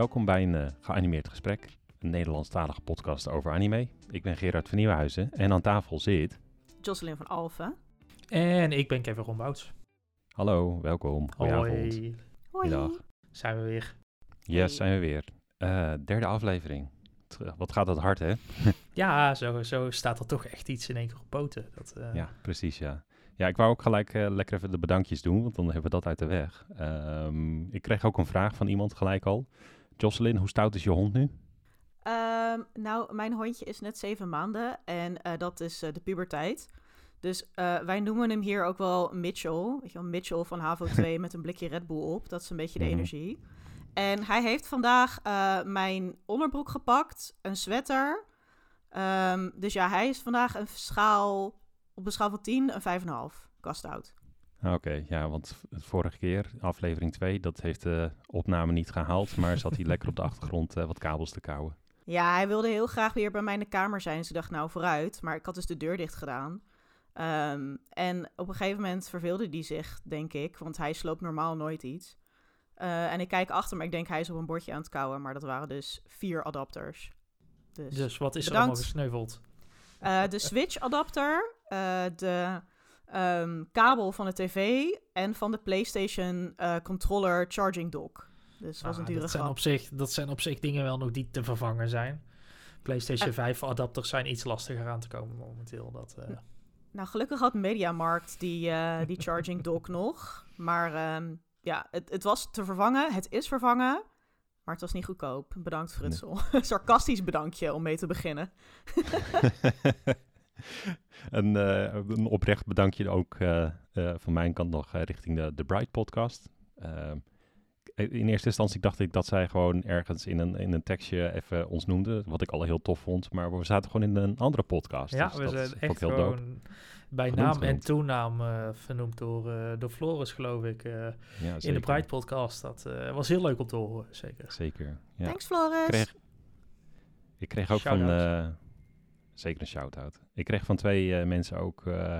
Welkom bij een uh, geanimeerd gesprek, een Nederlandstalige podcast over anime. Ik ben Gerard van Nieuwenhuizen en aan tafel zit... Jocelyn van Alphen. En ik ben Kevin Rombouts. Hallo, welkom. Hoi. Hoi. Zijn we weer. Yes, zijn we weer. Eh, derde aflevering. Wat gaat dat hard, hè? Ja, zo, zo staat er toch echt iets in één keer op poten. Dat, eh, Ja, precies, ja. Ja, ik wou ook gelijk eh, lekker even de bedankjes doen, want dan hebben we dat uit de weg. Ehm, ik kreeg ook een vraag van iemand gelijk al. Jocelyn, hoe stout is je hond nu? Ehm, nou, mijn hondje is net zeven maanden en eh, dat is eh, de puberteit. Dus eh, wij noemen hem hier ook wel Mitchell. Weet je wel, Mitchell van HAVO 2 met een blikje Red Bull op. Dat is een beetje de Mhm. energie. En hij heeft vandaag mijn onderbroek gepakt, een sweater. Ehm, dus ja, hij is vandaag een schaal, op een schaal van 10, een 5,5 kastout. Ah, Oké, ja, want vorige keer, aflevering 2, dat heeft de opname niet gehaald, maar zat hij lekker op de achtergrond eh, wat kabels te kauwen. Ja, hij wilde heel graag weer bij mij in de kamer zijn. Dus ik dacht, nou vooruit. Maar ik had dus de deur dicht gedaan. Ehm, en op een gegeven moment verveelde hij zich, denk ik. Want hij sloopt normaal nooit iets. Eh, en ik kijk achter me. Ik denk, hij is op een bordje aan het kauwen. Maar dat waren dus vier adapters. Dus, Dus wat is er allemaal gesneuveld? eh, de Switch-adapter, eh, de ehm, kabel van de tv... en van de PlayStation eh, controller charging dock. Dus dat was Ah, een dure dat, zijn op zich, dat zijn op zich dingen wel nog die te vervangen zijn. PlayStation Eh. 5 adapters zijn iets lastiger aan te komen momenteel. Dat, eh, Nou, gelukkig had Mediamarkt die, eh, die charging dock nog. Maar ehm, ja, het, het was te vervangen. Het is vervangen. Maar het was niet goedkoop. Bedankt, Frutsel. Sarcastisch bedankje om mee te beginnen. een, eh, een oprecht bedankje ook eh, eh, van mijn kant nog richting de, de Bright podcast. Ehm, in eerste instantie dacht ik dat zij gewoon ergens in een, in een tekstje even ons noemde, wat ik al heel tof vond. Maar we zaten gewoon in een andere podcast. ja, dus we dat zijn echt heel dope. gewoon bij Genoemd, naam en toenaam eh, vernoemd door, eh, door Floris, geloof ik. eh, Ja, in de. Pride podcast. Dat eh, was heel leuk om te horen, zeker. Zeker. Ja. Thanks, Floris. kreeg, ik kreeg ook van... Zeker een shout-out. Ik kreeg van twee eh, mensen ook eh,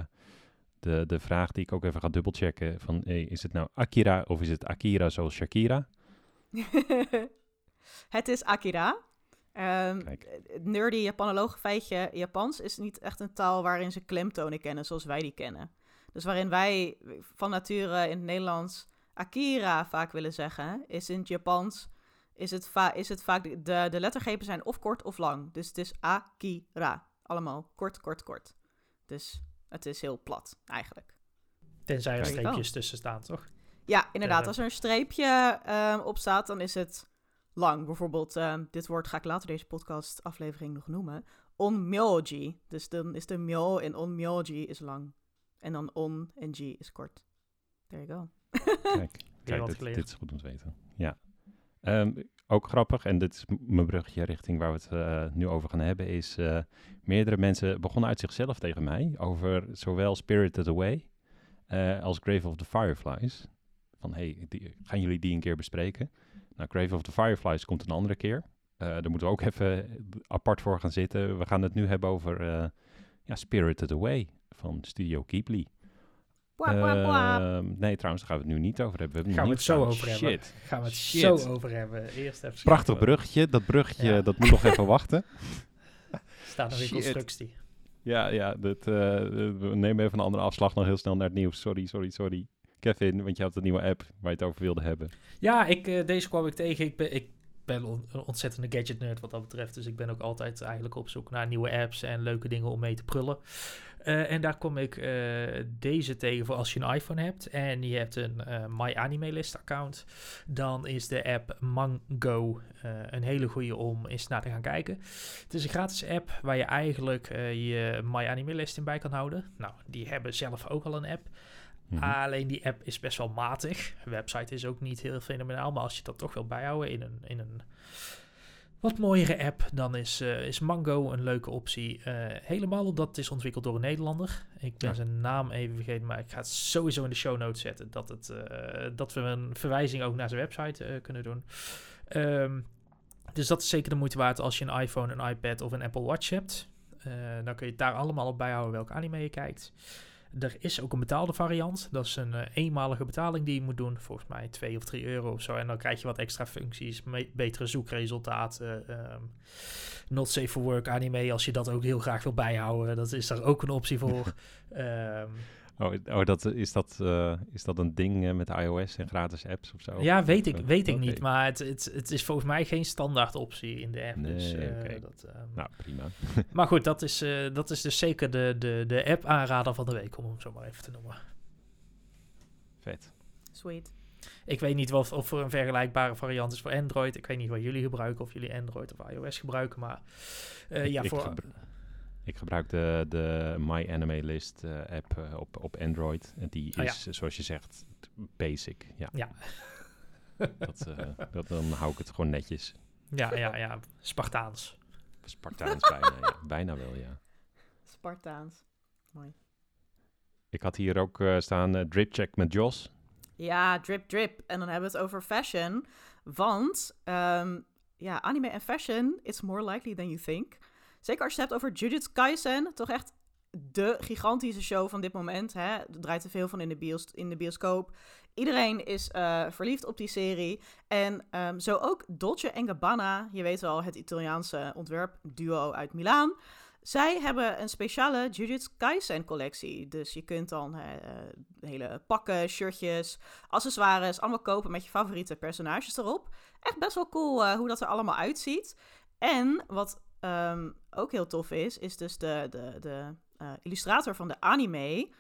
de, de vraag die ik ook even ga dubbelchecken. Van, hey, is het nou Akira of is het Akira zoals Shakira? het is Akira. Ehm, het nerdy Japanoloog feitje. Japans is niet echt een taal waarin ze klemtonen kennen zoals wij die kennen. Dus waarin wij van nature in het Nederlands Akira vaak willen zeggen, is in het Japans is het, va- is het vaak de, de lettergrepen zijn of kort of lang. Dus het is Akira. Allemaal kort, kort, kort. Dus het is heel plat eigenlijk. Tenzij er streepjes tussen staan, toch? Ja, inderdaad. Als er een streepje ehm, op staat, dan is het lang. Bijvoorbeeld, ehm, dit woord ga ik later deze podcast aflevering nog noemen. Onmyoji. Dus dan is de myo in onmyoji is lang. En dan on en ji is kort. There you go. Kijk, dit, is goed om te weten. Ja. Ehm, ook grappig, en dit is mijn bruggetje richting waar we het eh, nu over gaan hebben, is eh, meerdere mensen begonnen uit zichzelf tegen mij over zowel Spirited Away eh, als Grave of the Fireflies. Van, hey, gaan jullie die een keer bespreken? Nou, Grave of the Fireflies komt een andere keer. Daar moeten we ook even apart voor gaan zitten. We gaan het nu hebben over eh, ja, Spirited Away van Studio Ghibli. Ehm, nee, trouwens, daar gaan we het nu niet over hebben. We hebben Gaan we het zo over staan. hebben. Shit. Gaan we het Shit. zo over hebben. Eerst even Prachtig bruggetje. Dat bruggetje, Ja. dat moet nog even wachten. Staat nog in Shit. constructie. Ja, ja dat, eh, we nemen even een andere afslag nog heel snel naar het nieuws. Sorry, sorry, sorry. Kevin, want je had een nieuwe app waar je het over wilde hebben. Ja, ik, eh, deze kwam ik tegen. Ik ben, ik ben een ontzettende gadget nerd wat dat betreft. Dus ik ben ook altijd eigenlijk op zoek naar nieuwe apps en leuke dingen om mee te prullen. Eh, en daar kom ik eh, deze tegen voor als je een iPhone hebt en je hebt een eh My Anime List account. Dan is de app Mango een hele goede om eens naar te gaan kijken. Het is een gratis app waar je eigenlijk je My List in bij kan houden. Nou, die hebben zelf ook al een app. Mhm. Alleen die app is best wel matig. De website is ook niet heel fenomenaal. Maar als je dat toch wil bijhouden in een, in een wat mooiere app, dan is, eh, is Mango een leuke optie. Eh, helemaal omdat het is ontwikkeld door een Nederlander. Ik ben Ja. zijn naam even vergeten, maar ik ga het sowieso in de show notes zetten. Dat, het, eh, dat we een verwijzing ook naar zijn website kunnen doen. Ehm, dus dat is zeker de moeite waard als je een iPhone, een iPad of een Apple Watch hebt. Dan kun je het daar allemaal op bijhouden welke anime je kijkt. Er is ook een betaalde variant. Dat is een eh, eenmalige betaling die je moet doen. Volgens mij 2 of 3 euro of zo. En dan krijg je wat extra functies, betere zoekresultaten. ehm, not safe for work anime, als je dat ook heel graag wil bijhouden. Dat is daar ook een optie voor. Ehm, Oh, oh dat, is, dat, eh, is dat een ding eh, met iOS en gratis apps of zo? ja, weet ik, eh, weet ik niet. Maar het, het, het is volgens mij geen standaard optie in de app. dus, Nee, eh, oké. dat, ehm, Nou, prima. Maar goed, dat is, eh, dat is dus zeker de, de, de app aanrader van de week, om hem zo maar even te noemen. Vet. Sweet. Ik weet niet of, of er een vergelijkbare variant is voor Android. Ik weet niet wat jullie gebruiken, of jullie Android of iOS gebruiken. Maar eh, ja, ik, voor, gebru- ik gebruik de, de My Anime List eh, app eh, op, op Android. En die Oh, ja. is, eh, zoals je zegt, basic. Ja, ja, dat, eh, dat, dan hou ik het gewoon netjes. ja, ja, ja, Spartaans. Spartaans bijna, ja. Bijna wel, ja. Spartaans. Mooi. Ik had hier ook eh, staan drip check met Jos. Ja, drip drip. En dan hebben we het over fashion. Want ehm, ja, anime en fashion, it's more likely than you think. Zeker als je het hebt over Jujutsu Kaisen, toch echt de gigantische show van dit moment. Hè? Er draait er veel van in de, bios in de bioscoop. Iedereen is eh, verliefd op die serie. En ehm, zo ook Dolce Gabbana, je weet wel, het Italiaanse ontwerpduo uit Milaan. Zij hebben een speciale Jujutsu Kaisen collectie. Dus je kunt dan eh, hele pakken, shirtjes, accessoires, allemaal kopen met je favoriete personages erop. Echt best wel cool eh, hoe dat er allemaal uitziet. En wat ehm, ook heel tof is, is dus de, de, de eh, illustrator van de anime.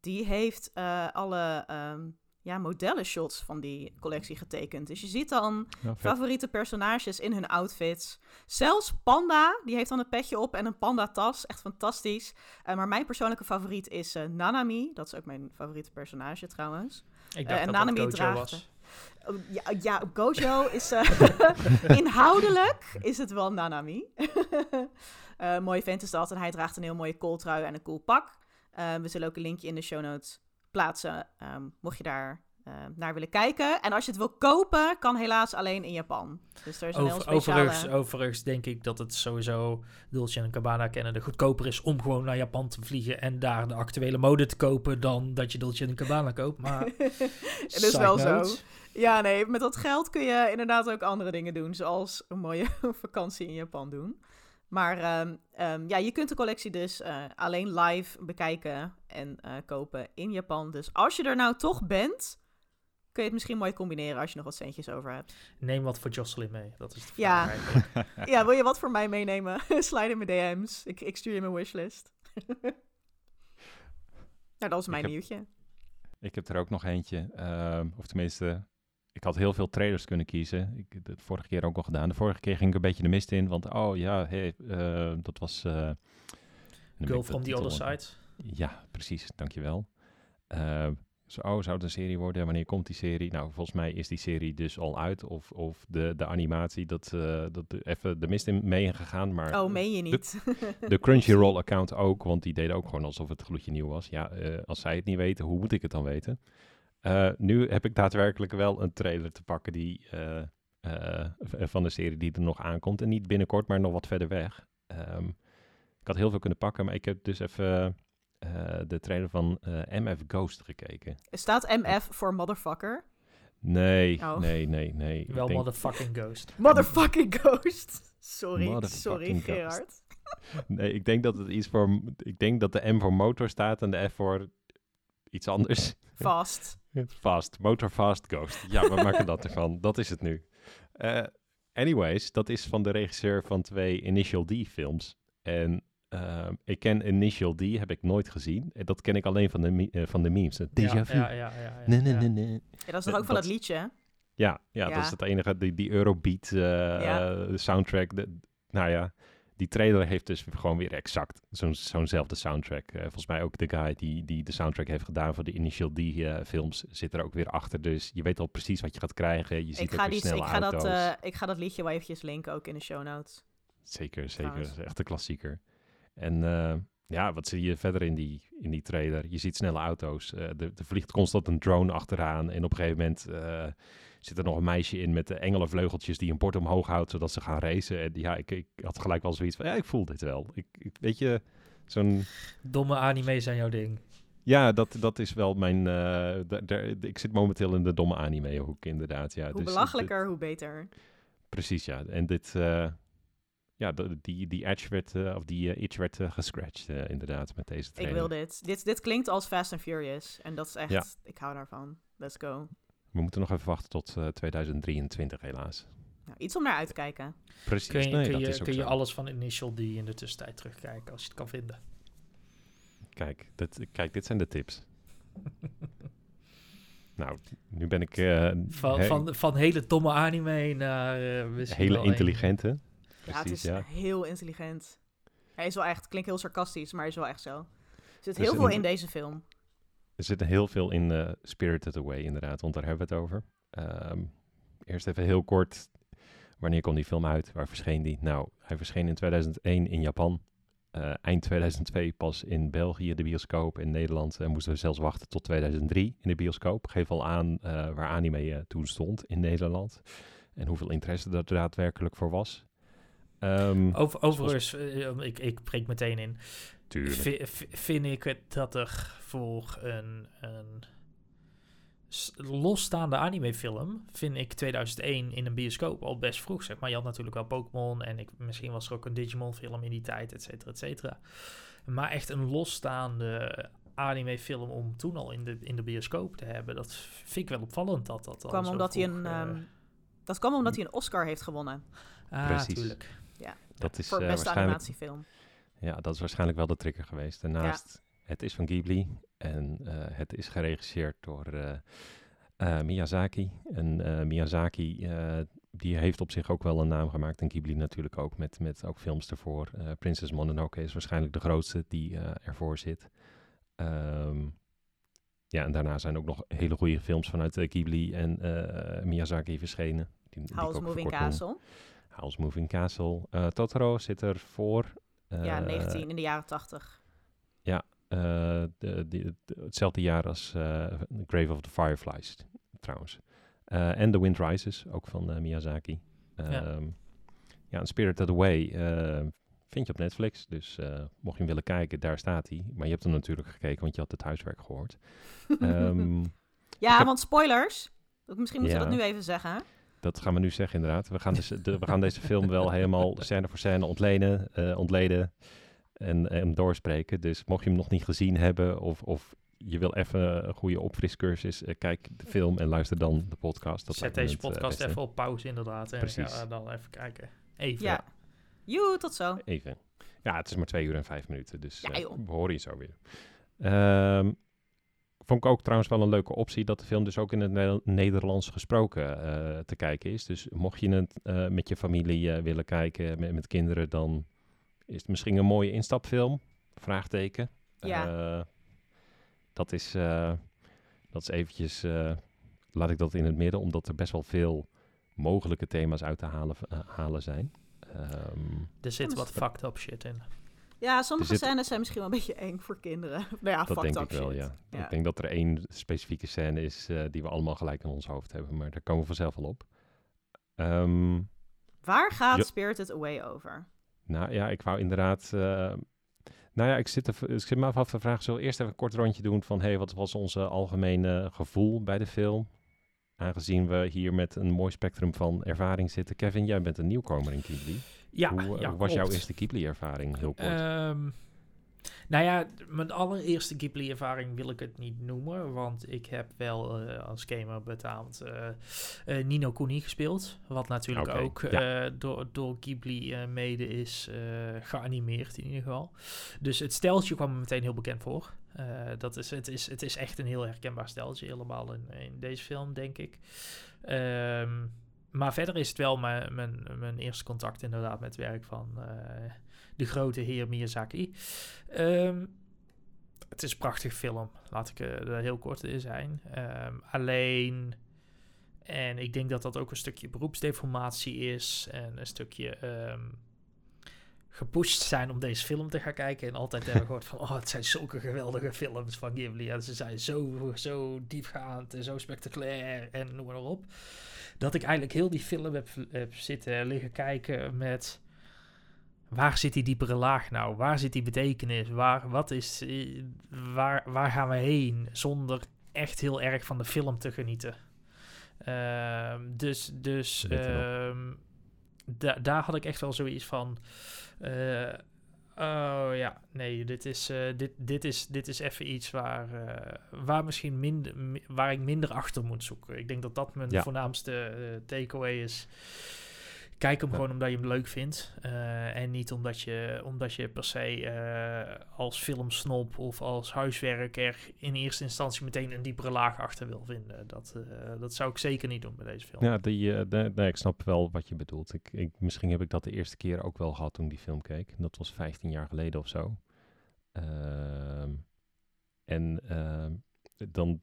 Die heeft eh, alle ehm ja, modellenshots van die collectie getekend. Dus je ziet dan Ja, favoriete personages in hun outfits. Zelfs Panda, die heeft dan een petje op en een panda-tas. Echt fantastisch. Eh, maar mijn persoonlijke favoriet is eh, Nanami. Dat is ook mijn favoriete personage trouwens. Ik dacht en dat Nanami dat draagt was. Ja, ja, Gojo is... eh, inhoudelijk is het wel Nanami. Eh mooie vent is dat. En hij draagt een heel mooie kooltrui en een cool pak. Eh, we zullen ook een linkje in de show notes plaatsen. ehm, mocht je daar eh, naar willen kijken. En als je het wil kopen, kan helaas alleen in Japan. Dus er is een heel speciale... overigens, overigens denk ik dat het sowieso Dolce en Gabbana kennen de goedkoper is om gewoon naar Japan te vliegen en daar de actuele mode te kopen dan dat je Dolce en Gabbana koopt. Maar Het is wel zo. Ja, nee, met dat geld kun je inderdaad ook andere dingen doen. Zoals een mooie vakantie in Japan doen. Maar ehm, ehm, ja, je kunt de collectie dus eh, alleen live bekijken en eh, kopen in Japan. Dus als je er nou toch bent, kun je het misschien mooi combineren als je nog wat centjes over hebt. Neem wat voor Jocelyn mee. Dat is de vraag Ja. eigenlijk. Ja, wil je wat voor mij meenemen? Slide in mijn DM's. Ik, ik stuur je mijn wishlist. nou, dat was mijn heb- nieuwtje. Ik heb er ook nog eentje. ehm, of tenminste, ik had heel veel trailers kunnen kiezen. Ik heb het vorige keer ook al gedaan. De vorige keer ging ik een beetje de mist in. Want, oh ja, hey, eh, dat was... eh, ben Girl from the titel- other side. Ja, precies. Dankjewel. Uh, zo, oh, zou het een serie worden? Wanneer komt die serie? Nou, volgens mij is die serie dus al uit. Of, of de, de animatie, dat, eh dat even de mist in mee gegaan. Maar Oh, meen je niet? de Crunchyroll-account ook, want die deden ook gewoon alsof het gloedje nieuw was. Ja, eh, als zij het niet weten, hoe moet ik het dan weten? Eh, nu heb ik daadwerkelijk wel een trailer te pakken die, eh, eh, van de serie die er nog aankomt. En niet binnenkort, maar nog wat verder weg. Ehm, ik had heel veel kunnen pakken, maar ik heb dus even eh, de trailer van eh, MF Ghost gekeken. Staat MF voor motherfucker? Nee, Oh. nee, nee, nee. Wel denk- motherfucking ghost. Motherfucking ghost. Sorry, Motherfucking sorry ghost. Gerard. Nee, ik denk dat het iets voor. Ik denk dat de M voor motor staat en de F voor iets anders. Vast. Fast, Motor Fast Ghost. Ja, we maken dat ervan. Dat is het nu. Eh, anyways, dat is van de regisseur van twee Initial D films. En ehm, ik ken Initial D, heb ik nooit gezien. En Dat ken ik alleen van de, me- eh, van de memes. Déjà Ja, vu. ja, ja, ja, ja, Nee, nee, nee, nee. Ja, dat is toch Eh, ook van dat- dat liedje, hè? Ja, ja, Ja. dat is het enige. Die, die Eurobeat eh, Ja. eh, soundtrack. De, nou ja, die trailer heeft dus gewoon weer exact zo'n zo'nzelfde soundtrack. Eh, volgens mij ook de guy die, die de soundtrack heeft gedaan voor de Initial D eh, films zit er ook weer achter. Dus je weet al precies wat je gaat krijgen. Je ziet Ik ook ga, weer die, snelle ik, ga dat, auto's. eh, ik ga dat liedje wel eventjes linken ook in de show notes. zeker, zeker. trouwens. Dat is echt een klassieker. En ja, wat zie je verder in die, in die trailer? Je ziet snelle auto's. Er, vliegt constant een drone achteraan. En op een gegeven moment zit er nog een meisje in met de engelenvleugeltjes die een bord omhoog houdt, zodat ze gaan racen. En ja, ik, ik had gelijk wel zoiets van, ja, ik voel dit wel. Ik, ik weet je, zo'n... Domme anime zijn jouw ding. Ja, dat, dat is wel mijn... eh, ik zit momenteel in de domme anime-hoek, inderdaad. Ja, hoe dus belachelijker, hoe beter. precies, ja. En dit... eh, ja, die, die edge werd, eh, of die itch werd gescratcht, inderdaad, met deze Ik trailer. wil dit. dit. Dit klinkt als Fast and Furious. En dat is echt... Ja. Ik hou daarvan. Let's go. We moeten nog even wachten tot eh, 2023, helaas. Nou, iets om naar uit te kijken. Precies, Kun je, nee, kun dat je, is ook kun je zo. alles van Initial D in de tussentijd terugkijken als je het kan vinden. Kijk, dit, kijk, dit zijn de tips. nou, nu ben ik... eh, Van, he- van, van hele domme anime naar uh, hele intelligente. ja, het Precies, is ja. heel intelligent. Hij is wel echt... Klinkt heel sarcastisch, maar hij is wel echt zo. Er zit Dus heel veel een- in deze film. Er zit heel veel in eh, Spirited Away, inderdaad, want daar hebben we het over. Ehm, eerst even heel kort, wanneer kwam die film uit? Waar verscheen die? Nou, hij verscheen in 2001 in Japan. Eh, eind 2002 pas in België de bioscoop. In Nederland en moesten we zelfs wachten tot 2003 in de bioscoop. Geef al aan eh, waar anime eh, toen stond in Nederland. En hoeveel interesse er daadwerkelijk voor was. Ehm Over, overigens, eh, ik, ik breek meteen in. Tuurlijk. Vi- vi- vind ik het dat er voor een, een losstaande animefilm, vind ik 2001 in een bioscoop al best vroeg. Zeg maar je had natuurlijk wel Pokémon en ik, misschien was er ook een Digimon film in die tijd, et cetera, et cetera. Maar echt een losstaande animefilm om toen al in de, in de bioscoop te hebben, dat vind ik wel opvallend dat dat kwam zo omdat hij een... eh, ehm, dat kwam omdat hij een Oscar heeft gewonnen. ah, Precies. tuurlijk. Dat is voor eh, beste waarschijnlijk animatiefilm. Ja, dat is waarschijnlijk wel de trigger geweest. Daarnaast, het is van Ghibli en eh, het is geregisseerd door eh, eh, Miyazaki. En Miyazaki, die heeft op zich ook wel een naam gemaakt. En Ghibli natuurlijk ook, met, met ook films ervoor. Princess Mononoke is waarschijnlijk de grootste die ervoor zit. Ehm, ja, en daarna zijn ook nog hele goede films vanuit Ghibli en Miyazaki verschenen. Die, House Moving noem. Castle. House Moving Castle. Eh, Totoro zit er voor. Ja, Eh, 19 in de jaren 80. eh, de, die- de- hetzelfde jaar als eh, Grave of the Fireflies, trouwens. Eh, en The Wind Rises, ook van eh, Miyazaki. Ja. Ehm, ja, en Spirited Away eh, vind je op Netflix. Dus eh, mocht je hem willen kijken, daar staat hij. Maar je hebt hem natuurlijk gekeken, want je had het huiswerk gehoord. Ehm, ja, heb- want spoilers. Misschien moeten we Ja. dat nu even zeggen. Dat gaan we nu zeggen, inderdaad. We gaan, dus, de, we gaan deze film wel helemaal scène voor scène ontlenen, eh, ontleden en, en doorspreken. Dus mocht je hem nog niet gezien hebben of, of je wil even een goede opfriscursus, eh, kijk de film en luister dan de podcast. Dat Zet deze eh, podcast beste. even op pauze inderdaad en Precies. ga dan even kijken. Even. Ja. Joe, tot zo. Even. Ja, het is maar twee uur en vijf minuten, dus Ja, eh, joh. we horen je zo weer. Ehm, vond ik ook trouwens wel een leuke optie dat de film dus ook in het Ne- Nederlands gesproken eh, te kijken is. Dus mocht je het eh, met je familie eh, willen kijken, met, met kinderen, dan is het misschien een mooie instapfilm. Vraagteken. Ja. Eh, dat is, eh, dat is eventjes, eh, laat ik dat in het midden, omdat er best wel veel mogelijke thema's uit te halen, halen zijn. Ehm, Er zit wat fucked up shit in. Ja, sommige zit- scènes zijn misschien wel een beetje eng voor kinderen. nou ja, Dat denk ik wel, ja. Ja. Ik denk dat er één specifieke scène is eh, die we allemaal gelijk in ons hoofd hebben, maar daar komen we vanzelf wel op. Ehm, Waar gaat Ja. Spirited Away over? nou ja, ik wou inderdaad... eh, nou ja, ik zit, er, ik zit me af te vragen, zullen we eerst even een kort rondje doen van... hey, wat was onze algemene gevoel bij de film? Aangezien we hier met een mooi spectrum van ervaring zitten. Kevin, jij bent een nieuwkomer in Ghibli. Ja, hoe eh, ja, was jouw eerste Ghibli-ervaring, heel kort? Ehm, nou ja, mijn allereerste Ghibli-ervaring wil ik het niet noemen, want ik heb wel eh, als gamer betaald eh Nino Kuni gespeeld, wat natuurlijk ook ja. door, door Ghibli mede is geanimeerd in ieder geval. Dus het steltje kwam me meteen heel bekend voor. Eh, dat is, het, is, het is echt een heel herkenbaar steltje, helemaal in, in deze film, denk ik. Ehm, maar verder is het wel mijn, mijn, eerste contact inderdaad met het werk van eh, de grote heer Miyazaki. Ehm, het is een prachtig film, laat ik eh, er heel kort in zijn. Ehm, alleen, en ik denk dat dat ook een stukje beroepsdeformatie is en een stukje gepusht zijn om deze film te gaan kijken. En altijd hebben gehoord van, oh, het zijn zulke geweldige films van Ghibli. En ze zijn zo, zo diepgaand en zo spectaculair en noem maar op. Dat ik eigenlijk heel die film heb, heb zitten liggen kijken met waar zit die diepere laag nou? Waar zit die betekenis? Waar, wat is, waar, waar gaan we heen zonder echt heel erg van de film te genieten? Ehm, dus dus. Da- daar had ik echt wel zoiets van. eh, oh ja, nee, dit is, eh, dit, dit is, dit is even iets waar, eh, waar misschien minder, mi- waar ik minder achter moet zoeken. Ik denk dat dat mijn Ja. voornaamste takeaway is. Kijk hem Ja. gewoon omdat je hem leuk vindt. eh, en niet omdat je, omdat je per se eh, als filmsnop of als huiswerk er in eerste instantie meteen een diepere laag achter wil vinden. Dat, eh, dat zou ik zeker niet doen bij deze film. Ja, die, de- nee, ik snap wel wat je bedoelt. Ik, ik, misschien heb ik dat de eerste keer ook wel gehad toen die film keek. Dat was 15 jaar geleden of zo. Ehm, en ehm, dan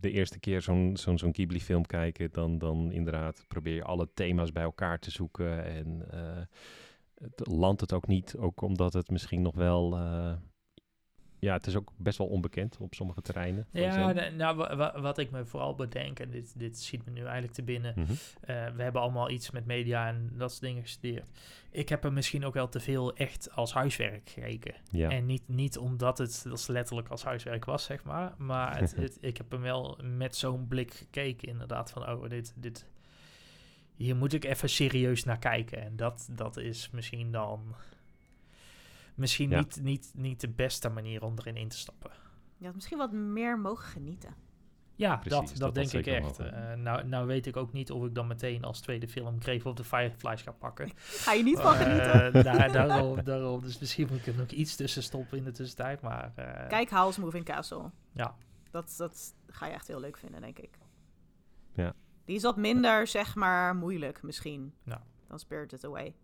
de eerste keer zo'n zo'n zo'n Ghibli-film kijken, dan, dan inderdaad probeer je alle thema's bij elkaar te zoeken. En eh, het landt het ook niet, ook omdat het misschien nog wel... eh, ja, het is ook best wel onbekend op sommige terreinen. Ja, nou, wa- wat ik me vooral bedenk, en dit, dit schiet me nu eigenlijk te binnen. Mhm. eh, we hebben allemaal iets met media en dat soort dingen gestudeerd. Ik heb er misschien ook wel te veel echt als huiswerk gekeken. Ja. En niet, niet omdat het dat letterlijk als huiswerk was, zeg maar. Maar het, het- ik heb hem wel met zo'n blik gekeken, inderdaad. Van, oh, dit, dit, hier moet ik even serieus naar kijken. En dat, dat is misschien dan... Misschien Ja. niet, niet, niet de beste manier om erin in te stappen. Je had misschien wat meer mogen genieten. Ja, Precies, dat, dat dat, denk ik echt. Eh, nou, nou weet ik ook niet of ik dan meteen als tweede film Grave of the Fireflies ga pakken. Ga je niet van Eh, genieten. daar, daarom, daarom, dus misschien moet ik er nog iets tussen stoppen in de tussentijd. Maar eh, Kijk Howl's Moving Castle. Ja. Dat, dat ga je echt heel leuk vinden, denk ik. Ja. Die is wat minder, zeg maar, moeilijk misschien. Ja. Dan Spirited Away.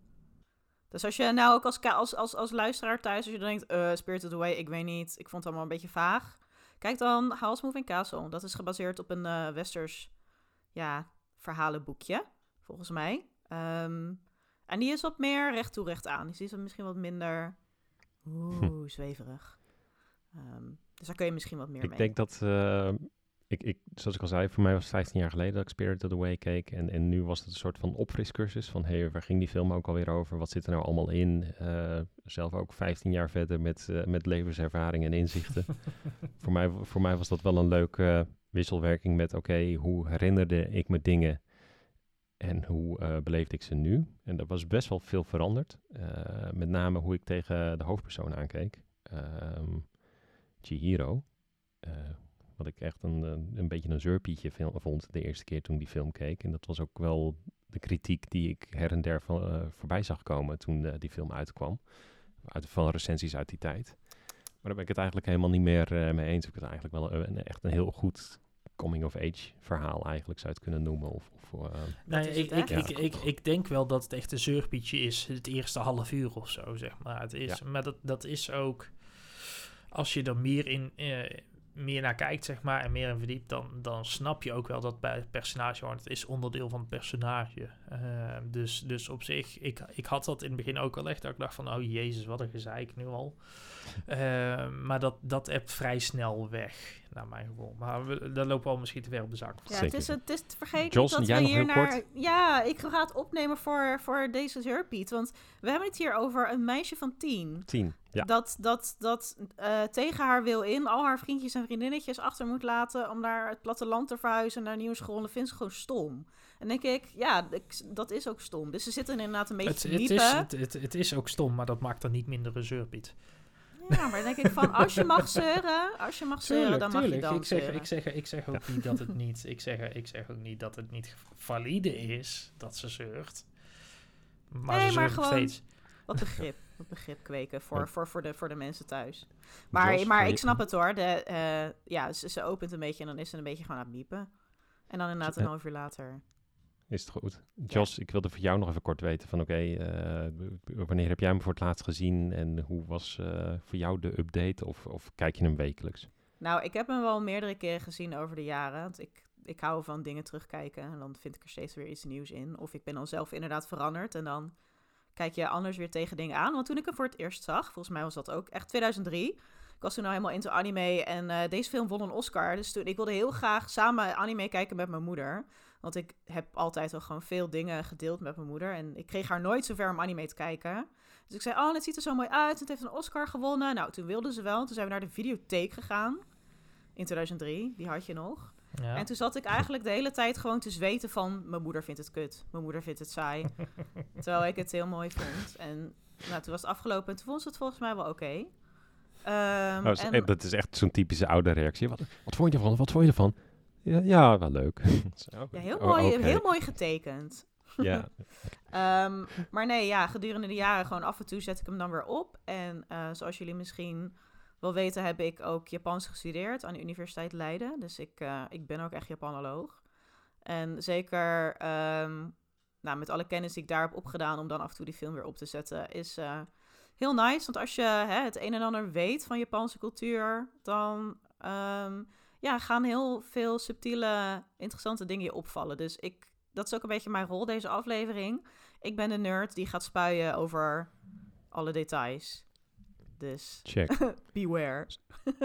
Dus als je nou ook als, als, als, als luisteraar thuis, als je dan denkt, eh Spirited Away, ik weet niet, ik vond het allemaal een beetje vaag. Kijk dan Howl's Moving Castle. Dat is gebaseerd op een eh, westers, ja, verhalenboekje, volgens mij. Ehm, en die is wat meer recht toe, recht aan. Dus die is misschien wat minder, oeh, zweverig. Ehm, dus daar kun je misschien wat meer Ik mee. denk dat, eh, ik, ik, zoals ik al zei, voor mij was het 15 jaar geleden dat ik Spirited Away keek. En, en nu was het een soort van opfriscursus van, hé, hey, waar ging die film ook alweer over? Wat zit er nou allemaal in? Eh, zelf ook 15 jaar verder met, eh, met levenservaring en inzichten. voor, mij, voor mij was dat wel een leuke wisselwerking met, oké, hoe herinnerde ik me dingen en hoe eh, beleefde ik ze nu? En er was best wel veel veranderd. Met name hoe ik tegen de hoofdpersoon aankeek. Ehm Chihiro. Eh, wat ik echt een, een, een beetje een zeurpietje vond de eerste keer toen ik die film keek. En dat was ook wel de kritiek die ik her en der van, eh, voorbij zag komen toen eh, die film uitkwam. Uit, van recensies uit die tijd. Maar daar ben ik het eigenlijk helemaal niet meer eh, mee eens. Ik het eigenlijk wel een, een- echt een heel goed coming-of-age verhaal eigenlijk zou je het kunnen noemen. Of, of, eh, Nee, ik, ik, ik, ik, ik denk wel dat het echt een zeurpietje is. Het eerste half uur of zo, zeg maar. Het is, Maar dat, dat is ook... Als je er meer, in, eh, meer naar kijkt, zeg maar, en meer in verdiept... Dan, dan snap je ook wel dat bij het personage... Want het is onderdeel van het personage. Eh, dus, dus op zich... Ik, ik had dat in het begin ook al echt. Dat ik dacht van... Oh jezus, wat een gezeik nu al. Eh, maar dat, dat hebt vrij snel weg, naar mijn gevoel. Maar we, daar lopen we al misschien te ver op de zak. Ja, het is, het is Jos, niet dat jij we hier naar... kort? Ja, ik ga het opnemen voor, voor deze zeurpiet. Want we hebben het hier over een meisje van tien. tien. Ja. Dat, dat, dat eh, tegen haar wil in al haar vriendjes en vriendinnetjes achter moet laten... om naar het platteland te verhuizen, naar een nieuwe school. En dat vindt ze gewoon stom. En denk ik, ja, ik- dat is ook stom. Dus ze zitten inderdaad een beetje Het, te het, is, het, het, het is ook stom, maar dat maakt dan niet minder een zeurpiet. Ja, maar dan denk ik van, als je mag zeuren, als je mag zeuren, dan mag je dan ik zeg, zeuren. ik zeg, ik zeg ook niet dat het niet, ik zeg, ik zeg ook niet dat het niet valide is dat ze zeurt. Maar Nee, ze maar gewoon- steeds. Wat begrip, wat begrip kweken voor, Ja. voor, voor, de, voor de mensen thuis. Maar, maar ik snap het hoor. De, eh, ja, ze, ze opent een beetje en dan is ze een beetje gewoon aan het miepen. En dan inderdaad een half uur later. Is het goed. Jos, ik wilde voor jou nog even kort weten van oké, eh, wanneer heb jij hem voor het laatst gezien en hoe was eh, voor jou de update of, of kijk je hem wekelijks? Nou, ik heb hem wel meerdere keren gezien over de jaren. Want ik, ik hou van dingen terugkijken. En dan vind ik er steeds weer iets nieuws in. Of ik ben dan zelf inderdaad veranderd. En dan kijk je anders weer tegen dingen aan. Want toen ik hem voor het eerst zag, volgens mij was dat ook echt 2003. Ik was toen al helemaal into anime. En eh, deze film won een Oscar. Dus toen, ik wilde heel graag samen anime kijken met mijn moeder. Want ik heb altijd al gewoon veel dingen gedeeld met mijn moeder. En ik kreeg haar nooit zover om anime te kijken. Dus ik zei, oh, het ziet er zo mooi uit. Het heeft een Oscar gewonnen. Nou, toen wilde ze wel. Toen zijn we naar de videotheek gegaan. In 2003, die had je nog. Ja. En toen zat ik eigenlijk de hele tijd gewoon te zweten van... mijn moeder vindt het kut, mijn moeder vindt het saai. terwijl ik het heel mooi vond. En nou, toen was het afgelopen en toen vond ze het volgens mij wel oké. Ehm, Oh, en- eh, dat is echt zo'n typische oude reactie. Wat, wat vond je ervan? Wat vond je ervan? Ja, ja wel leuk. Ja, heel, oh, mooi, heel mooi getekend. Ja, Ehm, maar nee, ja, gedurende de jaren gewoon af en toe zet ik hem dan weer op. En eh, zoals jullie misschien wel weten, heb ik ook Japans gestudeerd aan de Universiteit Leiden. Dus ik, eh, ik ben ook echt Japanoloog. En zeker ehm, nou, met alle kennis die ik daar heb opgedaan om dan af en toe die film weer op te zetten, is eh, heel nice. Want als je hè, het een en ander weet van Japanse cultuur, dan ehm, ja, gaan heel veel subtiele, interessante dingen je opvallen. Dus ik, dat is ook een beetje mijn rol deze aflevering. Ik ben de nerd die gaat spuien over alle details. Dus check. beware.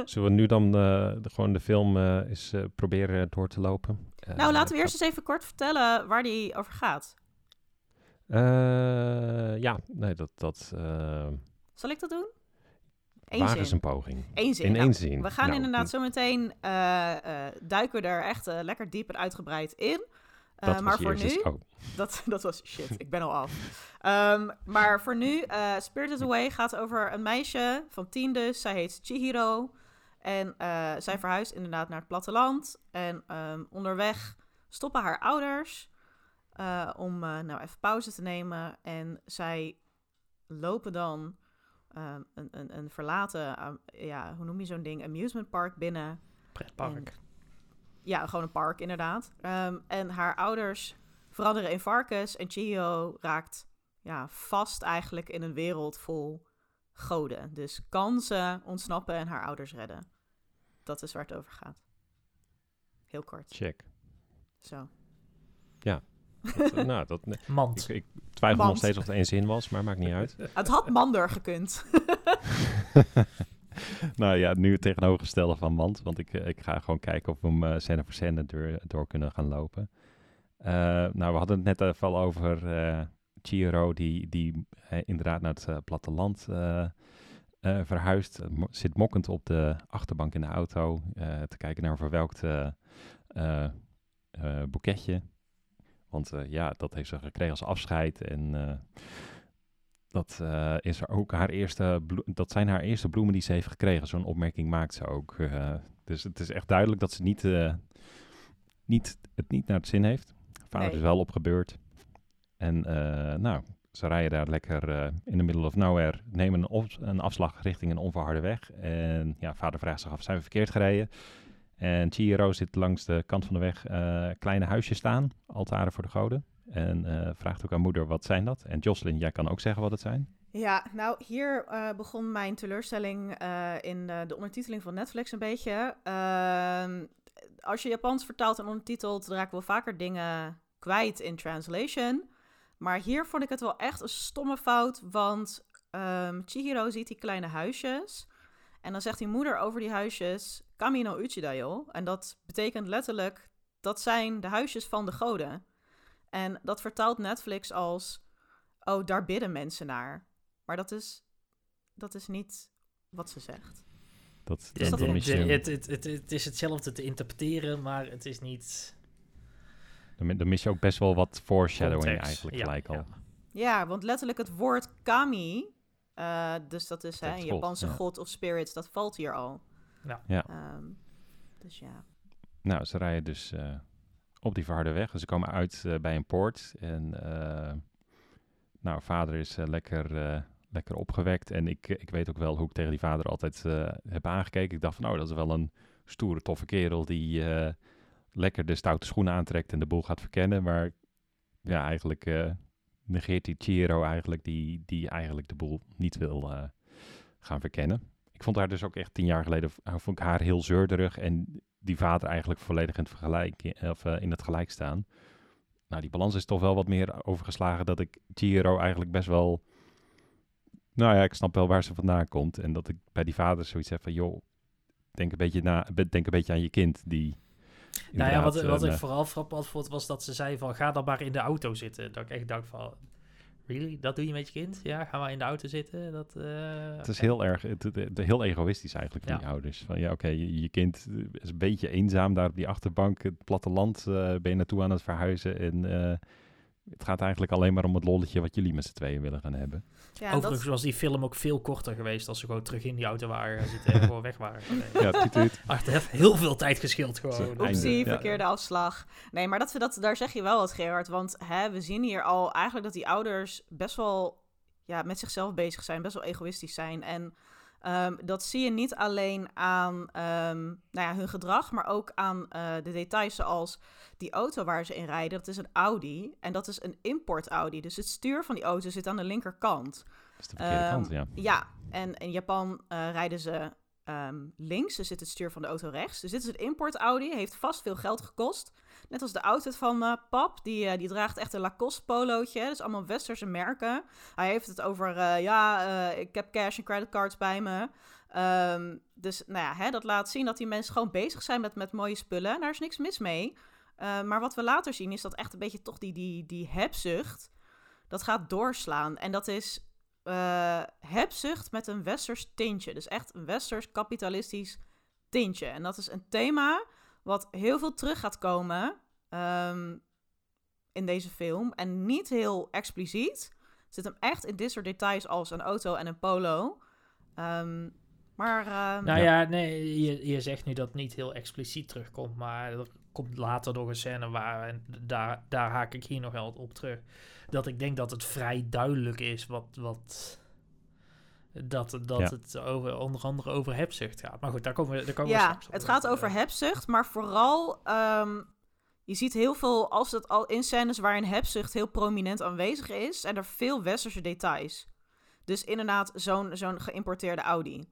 Zullen we nu dan eh, de, gewoon de film eh, eens eh, proberen door te lopen? Nou, laten we eerst eens even kort vertellen waar die over gaat. ja, nee, dat... dat Zal ik dat doen? Eén waar zin. is een poging? Eén zin. In Nou, één zin. We gaan Nou, inderdaad zo meteen eh, eh, duiken we er echt eh, lekker diep en uitgebreid in. Maar voor eerste- nu, Oh, dat, dat was shit, ik ben al af. Ehm, maar voor nu, Spirited Away gaat over een meisje van tien dus. Zij heet Chihiro. En zij verhuist inderdaad naar het platteland. En ehm, onderweg stoppen haar ouders om nou even pauze te nemen. En zij lopen dan ehm, een, een, een verlaten, eh, ja, hoe noem je zo'n ding, amusement park binnen. Pretpark. Ja, gewoon een park inderdaad. Ehm, en haar ouders veranderen in varkens en Chihiro raakt ja, vast eigenlijk in een wereld vol goden. Dus kan ze ontsnappen en haar ouders redden. Dat is waar het over gaat. Heel kort. check. Zo. Dat, eh, nou, dat, nee, Mand. ik, ik twijfel nog steeds of het één zin was, maar maakt niet uit. Het had Mander gekund. nou ja, nu het tegenovergestelde van Mand. Want ik, eh, ik ga gewoon kijken of we hem eh, scène voor scène door, door kunnen gaan lopen. Eh, nou, we hadden het net even al over eh Chiro, die, die inderdaad naar het platteland eh, eh, verhuist. Mo- zit mokkend op de achterbank in de auto eh, te kijken naar een verwelkt eh, eh, eh, boeketje. Want eh, ja, dat heeft ze gekregen als afscheid. En eh, dat, eh, is er ook haar eerste dat zijn haar eerste bloemen die ze heeft gekregen. Zo'n opmerking maakt ze ook. dus het is echt duidelijk dat ze niet, niet, het niet naar het zin heeft. Vader Nee. is wel opgebeurd. En nou, ze rijden daar lekker in the middle of nowhere. Nemen een, een afslag richting een onverharde weg. En ja, vader vraagt zich af, zijn we verkeerd gereden? En Chihiro zit langs de kant van de weg eh, kleine huisjes staan. Altaren voor de goden. En eh, vraagt ook aan moeder, wat zijn dat? En Jocelyn, jij kan ook zeggen wat het zijn. Ja, nou hier eh, begon mijn teleurstelling in de ondertiteling van Netflix een beetje. Ehm, als je Japans vertaalt en ondertitelt, raken we wel vaker dingen kwijt in translation. Maar hier vond ik het wel echt een stomme fout, want ehm, Chihiro ziet die kleine huisjes. En dan zegt die moeder over die huisjes, Kami no Uchidayo. En dat betekent letterlijk, dat zijn de huisjes van de goden. En dat vertaalt Netflix als, oh, daar bidden mensen naar. Maar dat is, dat is niet wat ze zegt. Dat, Dus dat, dat- dan mis je, het, het, het, het is hetzelfde te interpreteren, maar het is niet... dan, dan mis je ook best wel wat foreshadowing context. eigenlijk Ja, gelijk al. ja. Ja, want letterlijk het woord kami, eh, dus dat is hè, een God, Japanse ja. god of spirits, dat valt hier al. Ja. Ja. Ehm, dus ja. Nou, ze rijden dus eh, op die verharde weg. Ze komen uit eh, bij een poort. En eh, nou, vader is lekker, eh, lekker opgewekt. En ik, ik weet ook wel hoe ik tegen die vader altijd eh, heb aangekeken. Ik dacht van, nou, dat is wel een stoere, toffe kerel die eh, lekker de stoute schoenen aantrekt en de boel gaat verkennen. Maar ja, eigenlijk eh, negeert die Chiro eigenlijk die, die eigenlijk de boel niet wil eh, gaan verkennen. Ik vond haar dus ook echt tien jaar geleden, vond ik haar heel zeurderig en die vader eigenlijk volledig in het, vergelijk, of, eh, in het gelijk staan. Nou, die balans is toch wel wat meer overgeslagen dat ik Chiro eigenlijk best wel... Nou ja, ik snap wel waar ze vandaan komt. En dat ik bij die vader zoiets heb van, joh, denk een beetje, na, denk een beetje aan je kind die Nou ja, wat, wat eh, ik vooral frappant vond, was dat ze zei van, ga dan maar in de auto zitten. Dat ik echt dacht van, really? Dat doe je met je kind? Ja, ga maar in de auto zitten. Dat, eh, Het is heel erg, het, het- het- heel egoïstisch eigenlijk van Ja. die ouders. Van ja, oké, je, je kind is een beetje eenzaam daar op die achterbank. Het platteland eh, ben je naartoe aan het verhuizen. En eh, het gaat eigenlijk alleen maar om het lolletje wat jullie met z'n tweeën willen gaan hebben. Ja, Overigens dat, was die film ook veel korter geweest als ze gewoon terug in die auto waren zitten en gewoon weg waren. Ja, tuut, tuut. Ach, het heeft heel veel tijd gescheeld Zo, gewoon. Ja. verkeerde afslag. Nee, maar dat, dat, daar zeg je wel wat, Gerard. Want hè, we zien hier al eigenlijk dat die ouders best wel ja, met zichzelf bezig zijn. Best wel egoïstisch zijn. En ehm, dat zie je niet alleen aan ehm, nou ja, hun gedrag, maar ook aan eh, de details zoals die auto waar ze in rijden. Dat is een Audi en dat is een import Audi. Dus het stuur van die auto zit aan de linkerkant. Dat is de verkeerde Ehm, kant, ja. Ja, en in Japan eh, rijden ze ehm, links, dus zit het stuur van de auto rechts. Dus dit is een import Audi, heeft vast veel geld gekost. Net als de outfit van eh, pap, die, eh, die draagt echt een Lacoste polootje. Dus allemaal westerse merken. Hij heeft het over, eh, ja, ik heb cash en creditcards bij me. Ehm, dus nou ja, hè, dat laat zien dat die mensen gewoon bezig zijn met, met mooie spullen. En daar is niks mis mee. Maar wat we later zien is dat echt een beetje toch die, die, die hebzucht, dat gaat doorslaan. En dat is eh, hebzucht met een westers tintje. Dus echt een westers kapitalistisch tintje. En dat is een thema wat heel veel terug gaat komen ehm, in deze film. En niet heel expliciet. Zit hem echt in dit soort details als een auto en een polo. Ehm, maar ehm, Nou Ja. ja, nee, je, je zegt nu dat het niet heel expliciet terugkomt, maar er komt later nog een scène waar, en daar, daar haak ik hier nog wel op terug, dat ik denk dat het vrij duidelijk is wat, wat dat, dat Ja. het over, onder andere over hebzucht gaat. Maar goed, daar komen we, daar komen we ja, straks op het gaat over hebzucht, maar vooral... ehm, je ziet heel veel, als het al in scènes waarin hebzucht heel prominent aanwezig is... en er veel westerse details. Dus inderdaad zo'n zo'n geïmporteerde Audi.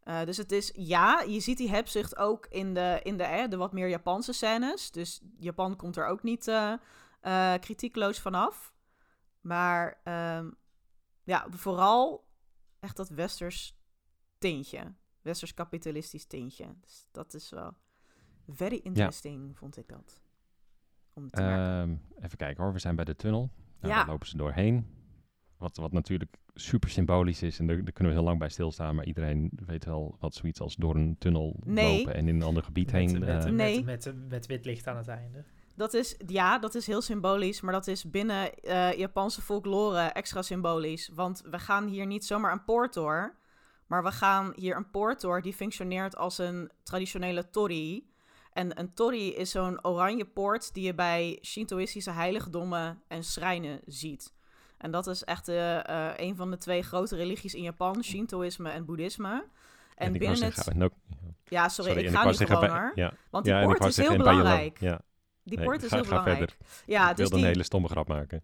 Eh, dus het is, ja, je ziet die hebzucht ook in de, in de, eh, de wat meer Japanse scènes. Dus Japan komt er ook niet eh, eh, kritiekloos vanaf. Maar ehm, ja, vooral echt dat westers tintje. Westers kapitalistisch tintje. Dus dat is wel very interesting, vond ik dat. Om te. Ehm, even kijken hoor, we zijn bij de tunnel. Nou, Ja. Daar lopen ze doorheen. Wat, wat natuurlijk super symbolisch is. En daar, daar kunnen we heel lang bij stilstaan. Maar iedereen weet wel wat zoiets als door een tunnel Nee. lopen en in een ander gebied met, heen. met, eh, met, Nee. met, met, met wit licht aan het einde. Dat is, ja, dat is heel symbolisch, maar dat is binnen eh, Japanse folklore extra symbolisch. Want we gaan hier niet zomaar een poort door, maar we gaan hier een poort door die functioneert als een traditionele torii. En een torii is zo'n oranje poort die je bij Shintoïstische heiligdommen en schrijnen ziet. En dat is echt eh, eh, een van de twee grote religies in Japan, Shintoïsme en Boeddhisme. En binnen het... zeggen, en ook- Ja, sorry, ik ga wou nu zeggen gewoon bij- hoor. Ja, Want die poort is heel belangrijk. Ja, Die nee, poort is ga- heel ga belangrijk. verder. Ja, ik dus wilde die... een hele stomme grap maken.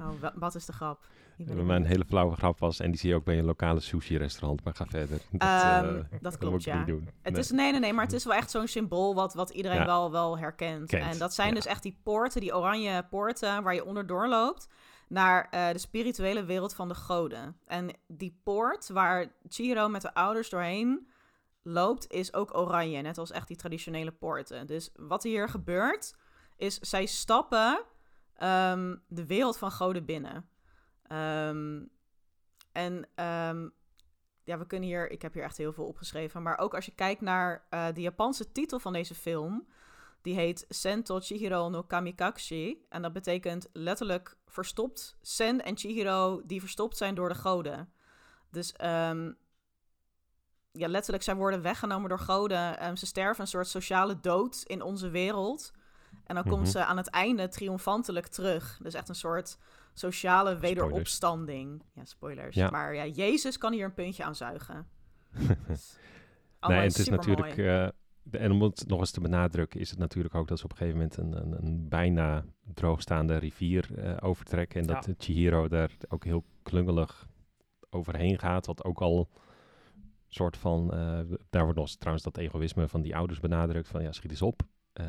Oh, wa- wat is de grap? Mijn hele flauwe grap was, en die zie je ook bij een lokale sushi-restaurant. Maar ga verder. Dat, Ehm, eh, dat klopt, ja. niet doen. Het Nee. is, nee, nee, nee, maar het is wel echt zo'n symbool wat, wat iedereen Ja. wel, wel herkent. Kent, En dat zijn ja. dus echt die poorten, die oranje poorten waar je onderdoor loopt naar eh, de spirituele wereld van de goden. En die poort waar Chihiro met de ouders doorheen loopt, is ook oranje, net als echt die traditionele poorten. Dus wat hier gebeurt, is zij stappen ehm, de wereld van goden binnen. Ehm, en ehm, ja, we kunnen hier, ik heb hier echt heel veel opgeschreven, maar ook als je kijkt naar eh, de Japanse titel van deze film, die heet Sento Chihiro no Kamikakushi. En dat betekent letterlijk verstopt. Sen en Chihiro die verstopt zijn door de goden. Dus ehm, ja, letterlijk, zij worden weggenomen door goden. Ehm, ze sterven een soort sociale dood in onze wereld. En dan komt Mhm. ze aan het einde triomfantelijk terug. Dus echt een soort sociale wederopstanding. Ja, spoilers. Ja. Maar ja, Jezus kan hier een puntje aan zuigen. nee, Allemaal het is natuurlijk... eh, en om het nog eens te benadrukken, is het natuurlijk ook dat ze op een gegeven moment een, een, een bijna droogstaande rivier eh, overtrekken. En dat Ja. Chihiro daar ook heel klungelig overheen gaat. Wat ook al soort van... eh, daar wordt nog eens trouwens dat egoïsme van die ouders benadrukt. Van ja, schiet eens op. Eh,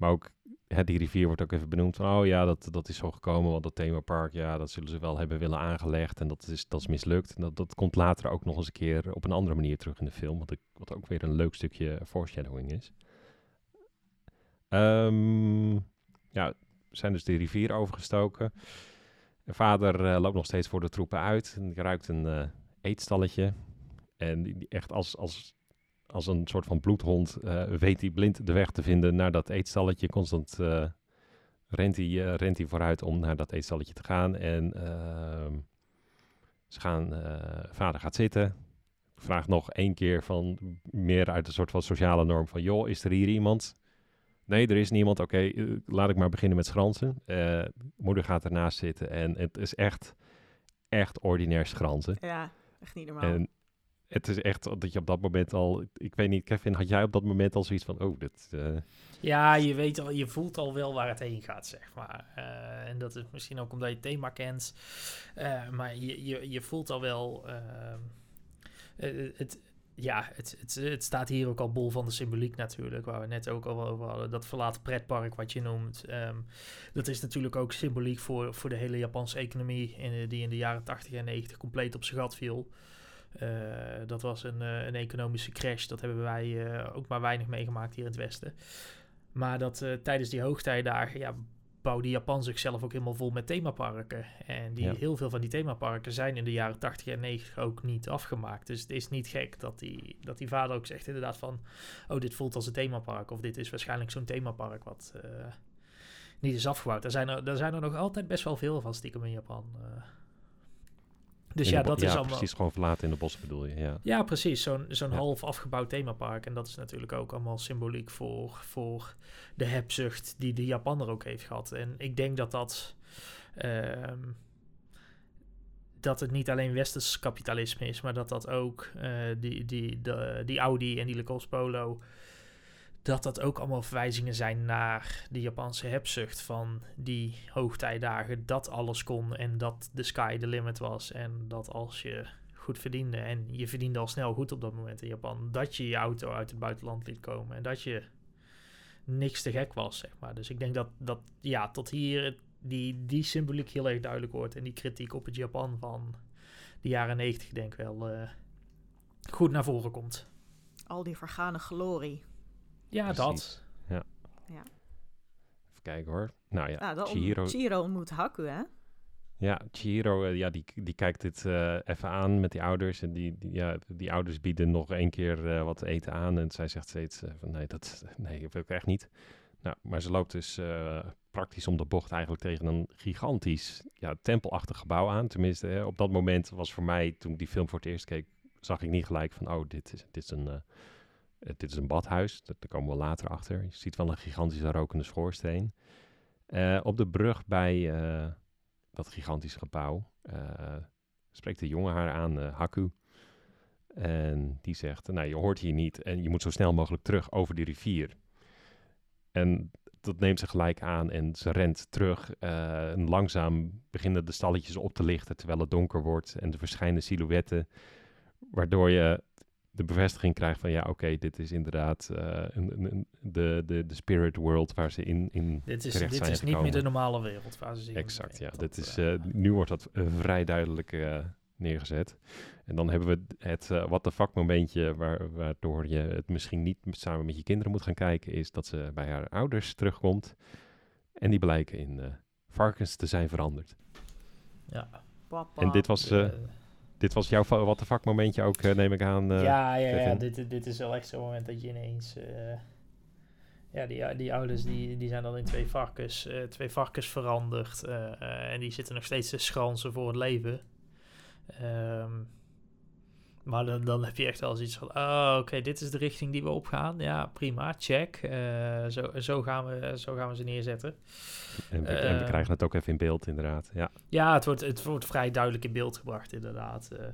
maar ook hè, die rivier wordt ook even benoemd. Oh ja, dat, dat is zo gekomen, want dat themapark... Ja, dat zullen ze wel hebben willen aangelegd. En dat is, dat is mislukt. En dat, dat komt later ook nog eens een keer op een andere manier terug in de film. Wat, ik, wat ook weer een leuk stukje foreshadowing is. Ehm, ja, zijn dus de rivier overgestoken. En vader eh, loopt nog steeds voor de troepen uit. En ruikt een eh, eetstalletje. En echt als, als, als een soort van bloedhond eh, weet hij blind de weg te vinden naar dat eetstalletje. Constant eh, rent, hij, eh, rent hij vooruit om naar dat eetstalletje te gaan. En ehm, ze gaan, vader gaat zitten. Vraagt nog één keer van meer uit een soort van sociale norm van... joh, is er hier iemand? Nee, er is niemand. Oké, laat ik maar beginnen met schransen. Moeder gaat ernaast zitten en het is echt, echt ordinair schransen. Ja, echt niet normaal. En het is echt dat je op dat moment al... Ik weet niet, Kevin, had jij op dat moment al zoiets van... Oh, dit... eh, Ja, je weet al, je voelt al wel waar het heen gaat, zeg maar. Eh, en dat is misschien ook omdat je het thema kent. Eh, maar je, je, je voelt al wel. het, ja, het, het, het staat hier ook al bol van de symboliek natuurlijk, waar we net ook al over hadden. Dat verlaten pretpark wat je noemt. ehm, dat is natuurlijk ook symboliek voor, voor de hele Japanse economie, die in de jaren 80 en 90 compleet op zijn gat viel. Eh, dat was een, eh, een economische crash. Dat hebben wij eh, ook maar weinig meegemaakt hier in het Westen. Maar dat tijdens die hoogtijdagen ja, bouwde Japan zichzelf ook helemaal vol met themaparken. En die, Ja. heel veel van die themaparken zijn in de jaren 80 en 90 ook niet afgemaakt. Dus het is niet gek dat die, dat die vader ook zegt inderdaad van... Oh, dit voelt als een themapark. Of dit is waarschijnlijk zo'n themapark wat niet is afgebouwd. Daar zijn, er, daar zijn er nog altijd best wel veel van stiekem in Japan. eh. Dus in ja, dat is allemaal... precies gewoon verlaten in de bossen bedoel je, ja. Ja, precies. Zo'n zo'n Ja. half afgebouwd themapark. En dat is natuurlijk ook allemaal symboliek voor, voor de hebzucht die de Japanner ook heeft gehad. En ik denk dat dat... ehm, dat het niet alleen westers kapitalisme is, maar dat dat ook eh, die, die, de, die Audi en die Lacoste Polo... dat dat ook allemaal verwijzingen zijn naar de Japanse hebzucht van die hoogtijdagen. Dat alles kon en dat de sky the limit was. En dat als je goed verdiende. En je verdiende al snel goed op dat moment in Japan. Dat je je auto uit het buitenland liet komen. En dat je niks te gek was, zeg maar. Dus ik denk dat, dat ja, tot hier die, die symboliek heel erg duidelijk wordt. En die kritiek op het Japan van de jaren negentig, denk ik wel, eh, goed naar voren komt. Al die vergane glorie. Ja, Precies. dat. Even kijken hoor. Nou ja, Ja, dat Chihiro, Chihiro ontmoet Haku, hè? ja, Chihiro eh, ja, die, die kijkt dit eh, even aan met die ouders. En die, die, ja, die ouders bieden nog één keer eh, wat eten aan. En zij zegt steeds van nee, dat, nee, dat wil ik echt niet. Nou, maar ze loopt dus eh, praktisch om de bocht eigenlijk tegen een gigantisch ja, tempelachtig gebouw aan. Tenminste, hè, op dat moment was voor mij, toen ik die film voor het eerst keek, zag ik niet gelijk van, oh, dit is, dit is een... eh, dit is een badhuis, daar komen we later achter. Je ziet wel een gigantische rokende schoorsteen. Eh, op de brug bij eh, dat gigantische gebouw spreekt de jongen haar aan, Haku. En die zegt, nou je hoort hier niet en je moet zo snel mogelijk terug over die rivier. En dat neemt ze gelijk aan en ze rent terug. en langzaam beginnen de stalletjes op te lichten terwijl het donker wordt. En er verschijnen silhouetten, waardoor je de bevestiging krijgt van ja, oké, dit is inderdaad eh, een, een, een- de, de, de spirit world waar ze in, in Dit is, terecht dit zijn is niet meer de normale wereld waar ze Exact, ja. Dit Dat, is, eh, eh, nu wordt dat vrij duidelijk eh, neergezet. En dan hebben we het eh what the fuck momentje waar, waardoor je het misschien niet met- samen met je kinderen moet gaan kijken, is dat ze bij haar ouders terugkomt. En die blijken in eh, varkens te zijn veranderd. ja. Papa. En dit was, dit was jouw what the fuck momentje ook, eh, neem ik aan. eh, ja, ja, ja dit, dit is wel echt zo'n moment dat je ineens... eh, ja, die, die ouders die, die zijn dan in twee varkens, twee varkens veranderd. en die zitten nog steeds te schransen voor het leven. Ehm, maar dan, dan heb je echt wel zoiets van... Oh, oké, dit is de richting die we opgaan. Ja, prima, check. Eh, zo, zo, gaan we, zo gaan we ze neerzetten. en, we, en we eh, krijgen het ook even in beeld, inderdaad. Ja, Ja, het wordt, het wordt vrij duidelijk in beeld gebracht, inderdaad. Eh,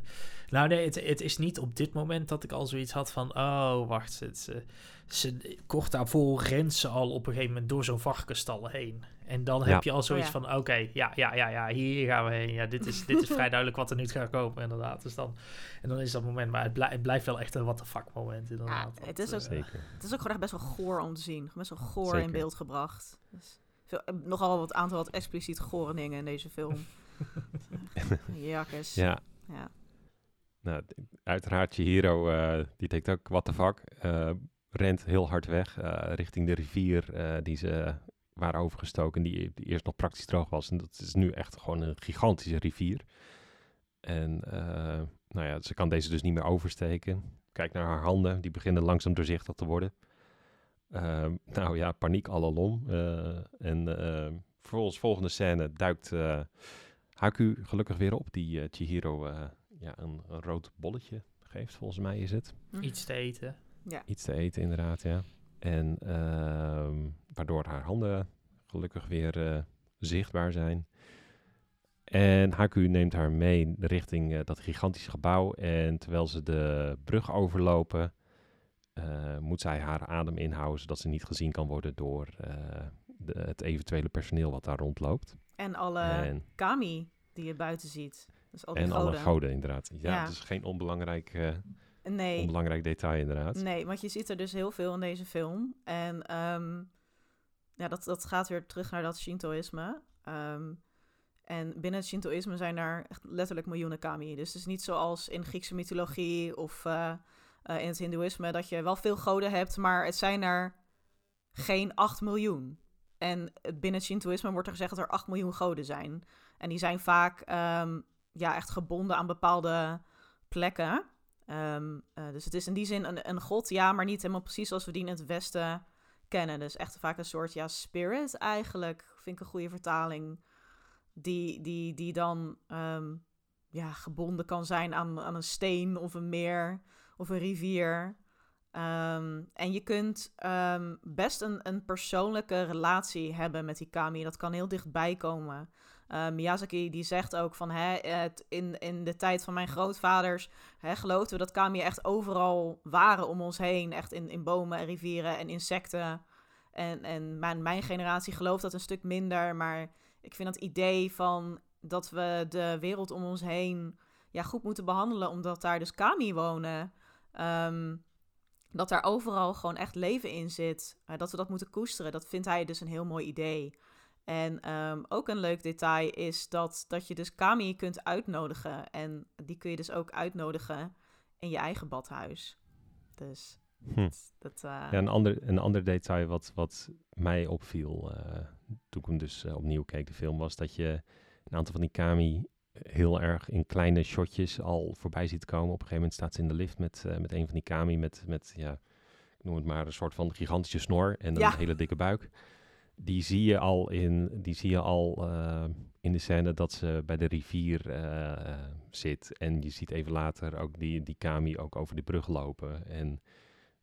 nou, nee, het, het is niet op dit moment dat ik al zoiets had van... Oh, wacht, het, ze, kort daarvoor rent ze al op een gegeven moment door zo'n varkenstal heen. En dan Ja. heb je al zoiets Oh ja. van... Oké, ja, ja, ja, ja, hier gaan we heen. Ja, dit is, dit is vrij duidelijk wat er nu gaat komen, inderdaad. Dus dan, en dan is dat moment... Maar het, blij- het blijft wel echt een what the fuck moment, inderdaad. het is ook- eh, zeker. Het is ook gewoon echt best wel goor om te zien. Best wel goor Zeker. in beeld gebracht. Dus veel, eh, nogal wat aantal wat expliciet gore dingen in deze film. Jakkes. Ja, Ja. Nou, uiteraard Chihiro, eh die denkt ook, what the fuck. Eh, rent heel hard weg eh, richting de rivier eh, die ze waren overgestoken, die, die eerst nog praktisch droog was. En dat is nu echt gewoon een gigantische rivier. En eh, nou ja, ze kan deze dus niet meer oversteken. Kijk naar haar handen, die beginnen langzaam doorzichtig te worden. Ehm, nou ja, paniek alom. Uh, en uh, vervolgens volgende scène duikt uh, Haku gelukkig weer op, die uh, Chihiro ja, een, een, rood bolletje geeft, volgens mij is het. Iets te eten. Ja. Iets te eten, inderdaad, ja. En ehm, waardoor haar handen gelukkig weer zichtbaar zijn. En Haku neemt haar mee richting dat gigantische gebouw. En terwijl ze de brug overlopen, uh, moet zij haar adem inhouden, zodat ze niet gezien kan worden door de, het eventuele personeel wat daar rondloopt. En alle en, kami die je buiten ziet. Dus al die en goden. alle goden, inderdaad. Ja, ja. dus geen onbelangrijk, nee. onbelangrijk detail, inderdaad. Nee, want je ziet er dus heel veel in deze film. En um, ja, dat, dat gaat weer terug naar dat Shintoïsme. Um, en binnen het Shintoïsme zijn er echt letterlijk miljoenen kami. Dus het is niet zoals in Griekse mythologie of uh, uh, in het Hindoeïsme dat je wel veel goden hebt, maar het zijn er geen 8 miljoen. En binnen het Shintoïsme wordt er gezegd dat er 8 miljoen goden zijn. En die zijn vaak um, ja, echt gebonden aan bepaalde plekken. Um, uh, dus het is in die zin een, een god, ja, maar niet helemaal precies zoals we die in het Westen kennen. Dus echt vaak een soort ja, spirit eigenlijk, vind ik een goede vertaling. Die, die, die dan um, ja, gebonden kan zijn aan, aan een steen of een meer of een rivier. Um, en je kunt best een, een persoonlijke relatie hebben met die kami. Dat kan heel dichtbij komen. Uh, Miyazaki die zegt ook van hè, het, in, in de tijd van mijn grootvaders hè, geloofden we dat kami echt overal waren om ons heen. Echt in, in bomen en rivieren en insecten. En, en mijn, mijn generatie gelooft dat een stuk minder. Maar ik vind dat idee van dat we de wereld om ons heen ja, goed moeten behandelen, omdat daar dus kami wonen. Um, dat daar overal gewoon echt leven in zit. Uh, dat we dat moeten koesteren. Dat vindt hij dus een heel mooi idee. En um, ook een leuk detail is dat, dat je dus Kami kunt uitnodigen. En die kun je dus ook uitnodigen in je eigen badhuis. Dus Hm. dat... Uh... Ja, een ander, een ander detail wat, wat mij opviel uh, toen ik hem dus uh, opnieuw keek, de film, was dat je een aantal van die Kami heel erg in kleine shotjes al voorbij ziet komen. Op een gegeven moment staat ze in de lift met, met een van die Kami met, met, ja, ik noem het maar een soort van gigantische snor en een Ja. hele dikke buik. Die zie je al in, die zie je al, uh, in de scène dat ze bij de rivier uh, zit. En je ziet even later ook die, die Kami ook over die brug lopen. En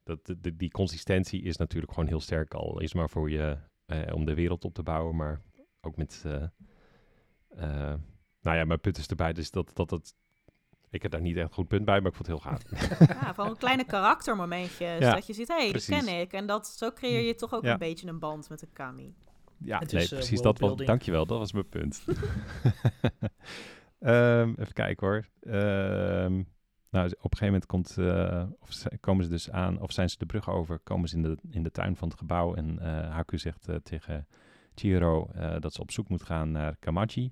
dat, de, die consistentie is natuurlijk gewoon heel sterk al. Is maar voor je, eh, om de wereld op te bouwen, maar ook met... eh, eh, nou ja, mijn punt is erbij, dus dat, dat het... Ik heb daar niet echt een goed punt bij, maar ik vond het heel gaaf. Ja, van kleine karaktermomentjes. Ja, dat je ziet, hé, hey, ken ik. En dat, zo creëer je toch ook Ja. een beetje een band met een Kami. Ja, Het nee, is, eh, precies dat was... Dankjewel, dat was mijn punt. Ehm, even kijken hoor. Ehm, nou, op een gegeven moment komt, eh, of ze- komen ze dus aan, of zijn ze de brug over, komen ze in de, in de tuin van het gebouw. En eh Haku zegt tegen Chihiro eh, dat ze op zoek moet gaan naar Kamachi.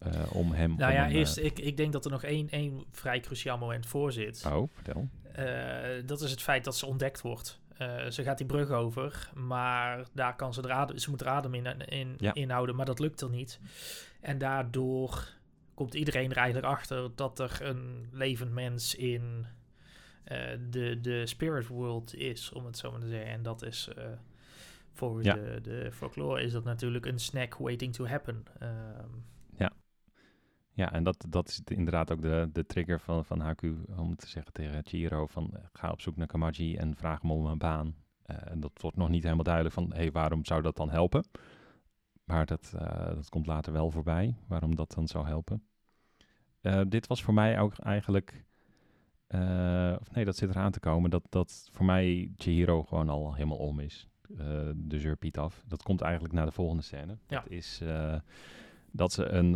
Eh, om hem... Nou om ja, een, eh, eerst, ik, ik denk dat er nog één, één vrij cruciaal moment voor zit. Oh, vertel. Eh, dat is het feit dat ze ontdekt wordt. Ze gaat die brug over, maar daar kan ze, adem, ze moet er adem in, in Ja. inhouden, maar dat lukt er niet. En daardoor komt iedereen er eigenlijk achter dat er een levend mens in de, de spirit world is, om het zo maar te zeggen. En dat is, Ja. de, de folklore, is dat natuurlijk een snack waiting to happen. Ehm, Ja, en dat, dat is inderdaad ook de, de trigger van, van Haku om te zeggen tegen Chihiro van ga op zoek naar Kamaji en vraag hem om een baan. Eh, en dat wordt nog niet helemaal duidelijk van, hé, hey, waarom zou dat dan helpen? Maar dat, eh, dat komt later wel voorbij, waarom dat dan zou helpen. Eh, dit was voor mij ook eigenlijk, of nee, dat zit eraan te komen, dat, dat voor mij Chihiro gewoon al helemaal om is. De zeurpiet af. Dat komt eigenlijk na de volgende scène. Ja. Dat is dat ze een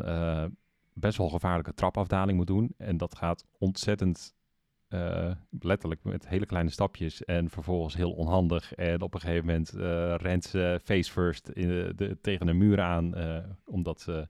best wel gevaarlijke trapafdaling moet doen. En dat gaat ontzettend eh, letterlijk met hele kleine stapjes en vervolgens heel onhandig. En op een gegeven moment eh, rent ze face first in de, de- tegen een muur aan, eh, omdat, ze,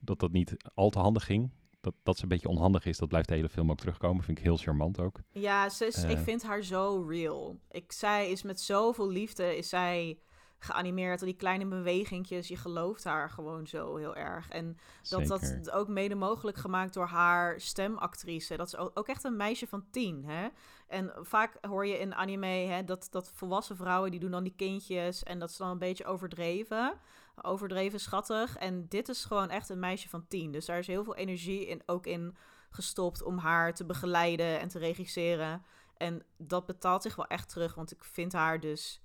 omdat dat niet al te handig ging. dat, dat ze een beetje onhandig is, dat blijft de hele film ook terugkomen. Vind ik heel charmant ook. Ja, ze is, ik vind haar zo real. Ik, zij is met zoveel liefde, is zij geanimeerd. Al die kleine bewegingjes, je gelooft haar gewoon zo heel erg. En dat Zeker. dat ook mede mogelijk gemaakt door haar stemactrice. Dat is ook, ook echt een meisje van tien, hè? En vaak hoor je in anime hè, dat, dat volwassen vrouwen die doen dan die kindjes en dat is dan een beetje overdreven. Overdreven schattig. En dit is gewoon echt een meisje van tien. Dus daar is heel veel energie in, ook in gestopt om haar te begeleiden en te regisseren. En dat betaalt zich wel echt terug, want ik vind haar dus...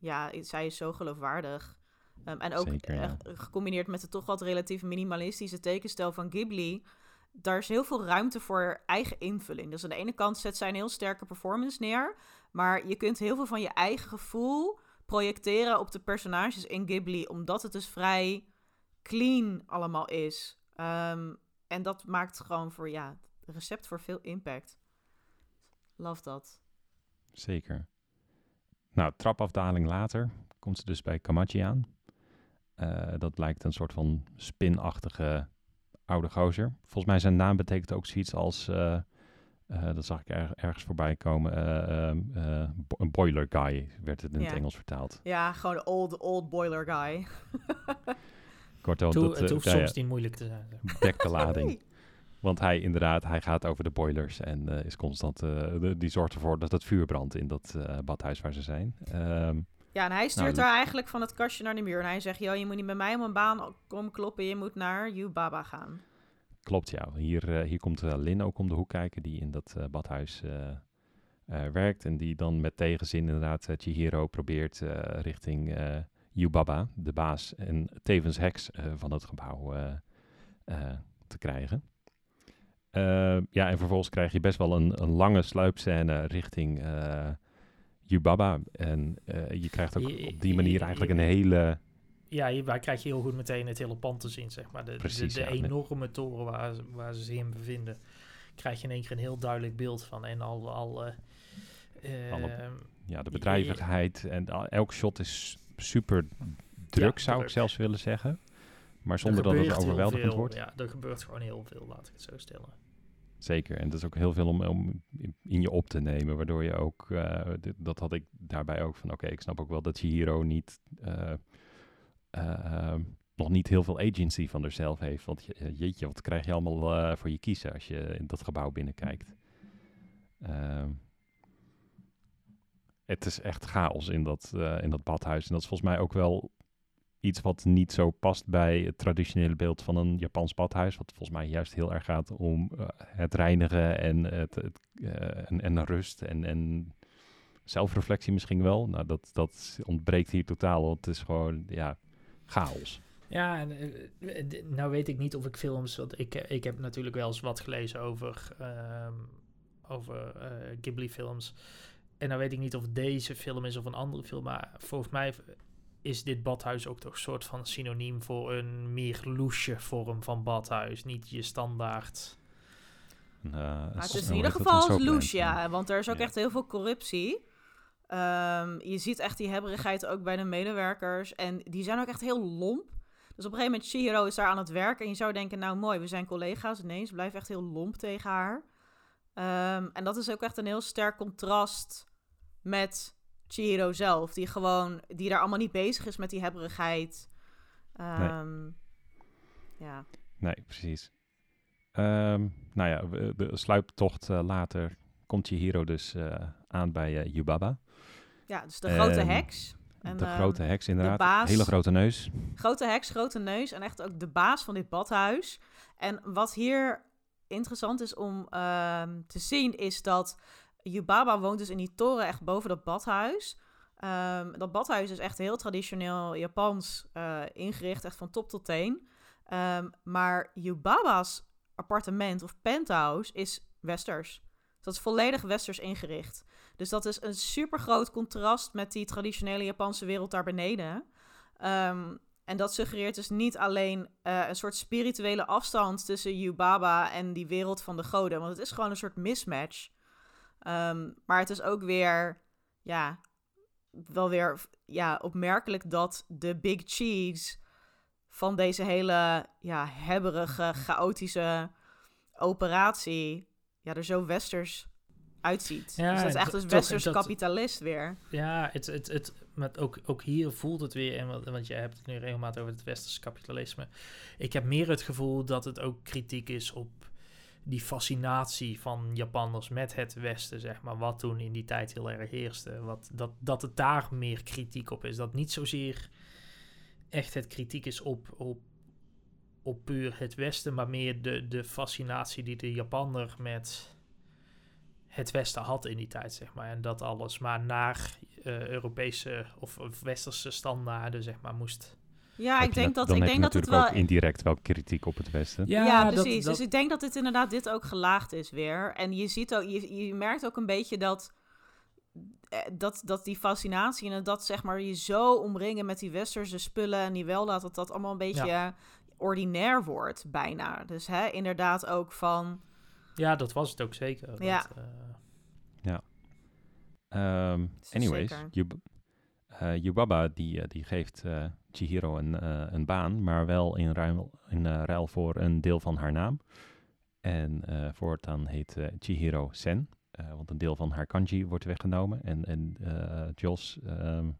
Ja, zij is zo geloofwaardig. Ehm, en ook Zeker, ja. gecombineerd met de toch wat relatief minimalistische tekenstijl van Ghibli... daar is heel veel ruimte voor eigen invulling. Dus aan de ene kant zet zij een heel sterke performance neer... maar je kunt heel veel van je eigen gevoel projecteren op de personages in Ghibli... omdat het dus vrij clean allemaal is. Ehm, en dat maakt gewoon voor, ja, het recept voor veel impact. Love dat. Zeker. Nou, trapafdaling later komt ze dus bij Kamachi aan. Eh, dat lijkt een soort van spinachtige oude gozer. Volgens mij zijn naam betekent ook zoiets als... eh, eh, dat zag ik er- ergens voorbij komen. eh, ehm, eh, een boiler guy werd het in Ja. het Engels vertaald. Ja, gewoon old, old boiler guy. Kortom, Het, ho- dat, het hoeft ja, soms niet moeilijk te zijn. zeg maar. dekt de lading. Want hij inderdaad, hij gaat over de boilers en eh, is constant, eh, de- die zorgt ervoor dat het vuur brandt in dat eh, badhuis waar ze zijn. Ehm, Ja, en hij stuurt Nou, haar eigenlijk van het kastje naar de muur. En hij zegt, joh, je moet niet bij mij om een baan komen kloppen. Je moet naar Yubaba gaan. klopt, ja. Hier, hier komt Lin ook om de hoek kijken, die in dat badhuis werkt. En die dan met tegenzin inderdaad Chihiro probeert richting Yubaba, de baas en tevens heks van het gebouw, te krijgen. Eh, ja, en vervolgens krijg je best wel een, een lange sluipscène richting eh Yubaba. En eh, je krijgt ook Je- op die manier je- eigenlijk een hele... Ja, hierbij krijg je heel goed meteen het hele pand te zien, zeg maar. De, de- Precies, de, ja, nee. enorme toren waar, ze- waar ze zich in bevinden. Krijg je in één keer een heel duidelijk beeld van. En al... al eh, Alle- ehm, ja, de bedrijvigheid en elk shot is super druk, Ja, zou ik zelfs willen zeggen. Maar er zonder dat het overweldigend wordt. Ja, er gebeurt gewoon heel veel, laat ik het zo stellen. Zeker. En dat is ook heel veel om, om in- je op te nemen. Waardoor je ook, eh, dit- dat had ik daarbij ook van, oké, ik snap ook wel dat Chihiro niet, eh, eh, nog niet heel veel agency van zichzelf heeft. Want je- jeetje, wat krijg je allemaal voor je kiezen als je in dat gebouw binnenkijkt. Ehm, het is echt chaos in dat, in dat badhuis. En dat is volgens mij ook wel iets wat niet zo past bij het traditionele beeld van een Japans badhuis. Wat volgens mij juist heel erg gaat om eh, het reinigen en, het, het, eh, en, en rust en, en zelfreflectie misschien wel. Nou, dat, dat ontbreekt hier totaal. Want het is gewoon, ja, chaos. Ja, eh, nou weet ik niet of ik films... Want ik, ik heb natuurlijk wel eens wat gelezen over, ehm, over eh, Ghibli-films. En nou weet ik niet of deze film is of een andere film. Maar volgens mij is dit badhuis ook toch een soort van synoniem voor een meer loesje vorm van badhuis. Niet je standaard... Eh, Maar het is in ieder geval loose, ja. Want er is ook Ja. echt heel veel corruptie. Ehm, je ziet echt die hebberigheid ook bij de medewerkers. En die zijn ook echt heel lomp. Dus op een gegeven moment, Chihiro is daar aan het werk. En je zou denken, nou mooi, we zijn collega's. Nee, ze blijft echt heel lomp tegen haar. Ehm, en dat is ook echt een heel sterk contrast met Chihiro zelf. Die gewoon, die daar allemaal niet bezig is met die hebberigheid. Ehm, Ja. Nee, precies. Ehm, nou ja, de sluiptocht eh, later komt Chihiro dus eh, aan bij eh, Yubaba. ja, dus de grote En heks. En, de ehm, grote heks inderdaad. baas- Hele grote neus. Grote heks, grote neus en echt ook de baas van dit badhuis. En wat hier interessant is om ehm, te zien, is dat Yubaba woont dus in die toren echt boven dat badhuis. Ehm, dat badhuis is echt heel traditioneel Japans eh, ingericht, echt van top tot teen. Ehm, maar Yubaba's appartement of penthouse is westers. Dus dat is volledig westers ingericht. Dus dat is een super groot contrast met die traditionele Japanse wereld daar beneden. Ehm, en dat suggereert dus niet alleen eh, een soort spirituele afstand tussen Yubaba en die wereld van de goden. Want het is gewoon een soort mismatch. Ehm, maar het is ook weer, ja, wel weer ja, opmerkelijk dat de big cheese van deze hele ja, hebberige, chaotische operatie ja, er zo westers uitziet. Ja, dus dat is echt een westers dat- kapitalist weer. Ja, het, het, het, met ook, ook hier voelt het weer, en want, want je hebt het nu regelmatig over het westerse kapitalisme. Ik heb meer het gevoel dat het ook kritiek is op die fascinatie van Japanners met het Westen, zeg maar, wat toen in die tijd heel erg heerste. Wat, dat, dat het daar meer kritiek op is. Dat niet zozeer echt het kritiek is op, op, op puur het Westen, maar meer de, de fascinatie die de Japanner met het Westen had in die tijd, zeg maar. En dat alles maar naar eh, Europese of, of Westerse standaarden, zeg maar, moest. Ja, ik je denk dat, dan ik heb denk je dat het natuurlijk wel... ook indirect wel kritiek op het Westen. Ja, dat- precies. dat- Dus ik denk dat dit inderdaad dit ook gelaagd is weer. En je ziet ook, je, je merkt ook een beetje dat, eh, dat, dat die fascinatie en dat zeg maar je zo omringen met die westerse spullen en die wel dat dat allemaal een beetje ordinair wordt bijna. Dus hè, inderdaad ook van, Ja, dat was het ook zeker. Dat, Ja. eh, Ehm, Is anyways, zeker. Eh, Yubaba die, eh, die geeft eh, Chihiro een, een baan, maar wel in ruil, in, ruil voor een deel van haar naam. En voortaan heet Chihiro Sen, want een deel van haar kanji wordt weggenomen. En, en Jos, ehm,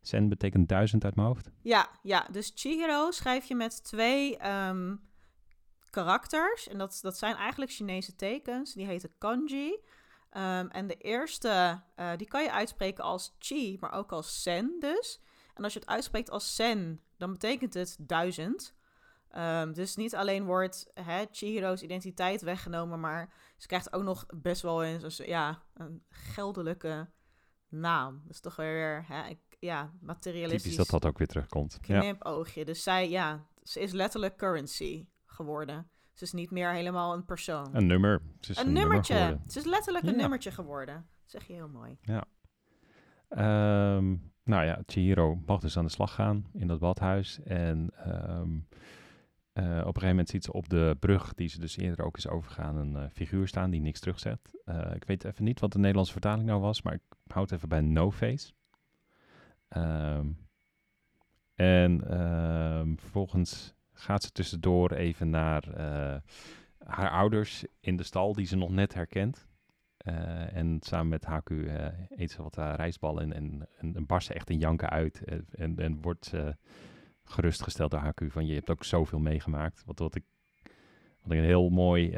Sen betekent duizend uit mijn hoofd. ja, ja. Dus Chihiro schrijf je met twee ehm, karakters. En dat, dat zijn eigenlijk Chinese tekens. Die heten kanji. Ehm, en de eerste, eh, die kan je uitspreken als chi, maar ook als sen dus. En als je het uitspreekt als sen, dan betekent het duizend. Ehm, dus niet alleen wordt hè, Chihiro's identiteit weggenomen, maar ze krijgt ook nog best wel eens een, ja, een geldelijke naam. Dat is toch weer hè, ik- ja, materialistisch Typisch dat dat ook weer terugkomt. Ja. knipoogje. Dus zij, ja, ze is letterlijk currency geworden. Ze is niet meer helemaal een persoon. Een nummer. Ze is Een, nummer nummertje. geworden. Ze is letterlijk een Ja. nummertje geworden. Dat zeg je heel mooi. Ehm, nou ja, Chihiro mag dus aan de slag gaan in dat badhuis. En ehm, eh, op een gegeven moment ziet ze op de brug, die ze dus eerder ook is overgegaan, een eh, figuur staan die niks terugzet. Eh, ik weet even niet wat de Nederlandse vertaling nou was, maar ik houd het even bij no face. Ehm, en vervolgens gaat ze tussendoor even naar eh, haar ouders in de stal, die ze nog net herkent. Eh, en samen met Haku eh, eet ze wat uh, rijstballen en, en, en, barst ze echt in janken uit. En, en, en wordt ze gerustgesteld door Haku van je hebt ook zoveel meegemaakt. Wat, wat, ik, wat ik een heel mooi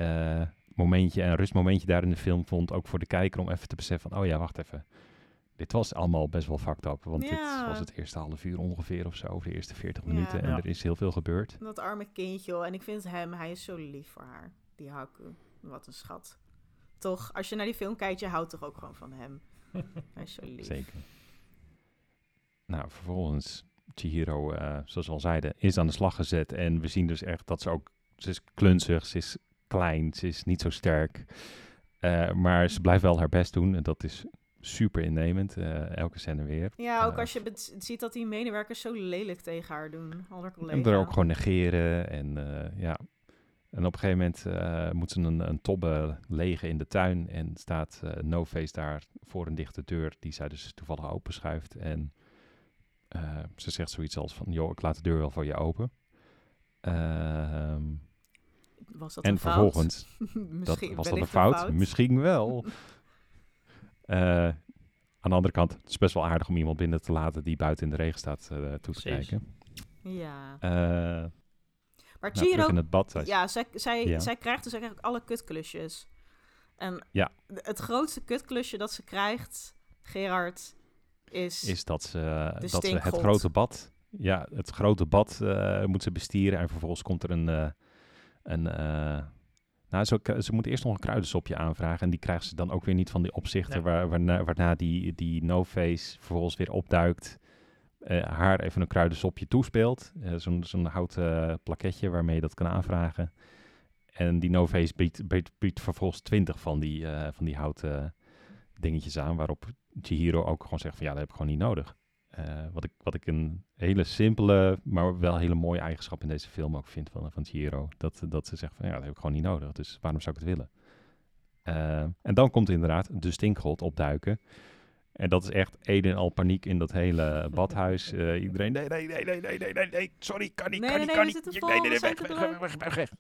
momentje en rustmomentje daar in de film vond. Ook voor de kijker om even te beseffen van oh ja, wacht even. Dit was allemaal best wel fucked up. Want Ja. dit was het eerste half uur ongeveer of zo. Of de eerste 40 Ja. minuten. En Ja. er is heel veel gebeurd. Dat arme kindje, hoor. En ik vind hem, hij is zo lief voor haar. Die Haku. Wat een schat. Toch, als je naar die film kijkt, je houdt toch ook gewoon van hem. hij is zo lief. Zeker. Nou, vervolgens Chihiro, eh, zoals we al zeiden, is aan de slag gezet. En we zien dus echt dat ze ook... Ze is klunzig, ze is klein, ze is niet zo sterk. Eh, maar ze blijft wel haar best doen. En dat is super innemend. eh, elke scène weer. Ja, ook Eh, als je ziet dat die medewerkers zo lelijk tegen haar doen. Andere En collega's. er ook gewoon negeren. En eh, ja. En op een gegeven moment moet ze een, een tobbe legen in de tuin. En staat eh No Face daar voor een dichte deur. Die zij dus toevallig openschuift. En ze zegt zoiets als van... joh, ik laat de deur wel voor je open. Ehm, Was dat en een fout? vervolgens... Misschien, dat, was dat een fout? Misschien wel. Eh, aan de andere kant, het is best wel aardig om iemand binnen te laten die buiten in de regen staat eh, toe te kijken. Ja. Eh, Maar nou, in het bad. ja, zij, zij, Ja. zij krijgt dus eigenlijk alle kutklusjes. En Ja. het grootste kutklusje dat ze krijgt, Gerard, is... is dat ze, dat ze het grote bad, ja, het grote bad eh, moet ze bestieren en vervolgens komt er een, eh, een eh, nou, ze, ze moet eerst nog een kruidensopje aanvragen en die krijgt ze dan ook weer niet van die opzichter, waar, waarna, waarna die, die no-face vervolgens weer opduikt, eh, haar even een kruidensopje toespeelt, eh, zo'n zo'n houten plaketje waarmee je dat kan aanvragen. En die no-face biedt, biedt, biedt vervolgens twintig van die, eh, van die houten dingetjes aan, waarop Chihiro ook gewoon zegt van ja, dat heb ik gewoon niet nodig. Eh, wat, ik, wat ik een hele simpele, maar wel hele mooie eigenschap in deze film ook vind van, van Chihiro. Dat, dat ze zegt van ja, dat heb ik gewoon niet nodig, dus waarom zou ik het willen? Eh, en dan komt inderdaad de stinkgod opduiken. En dat is echt een en al paniek in dat hele badhuis. Eh, iedereen, nee, nee, nee, nee, nee, nee, nee, nee, sorry, kan niet, Nee, kan nee, niet, nee, kan niet. Nee, nee, nee, we weg, weg, weg, weg, weg, weg.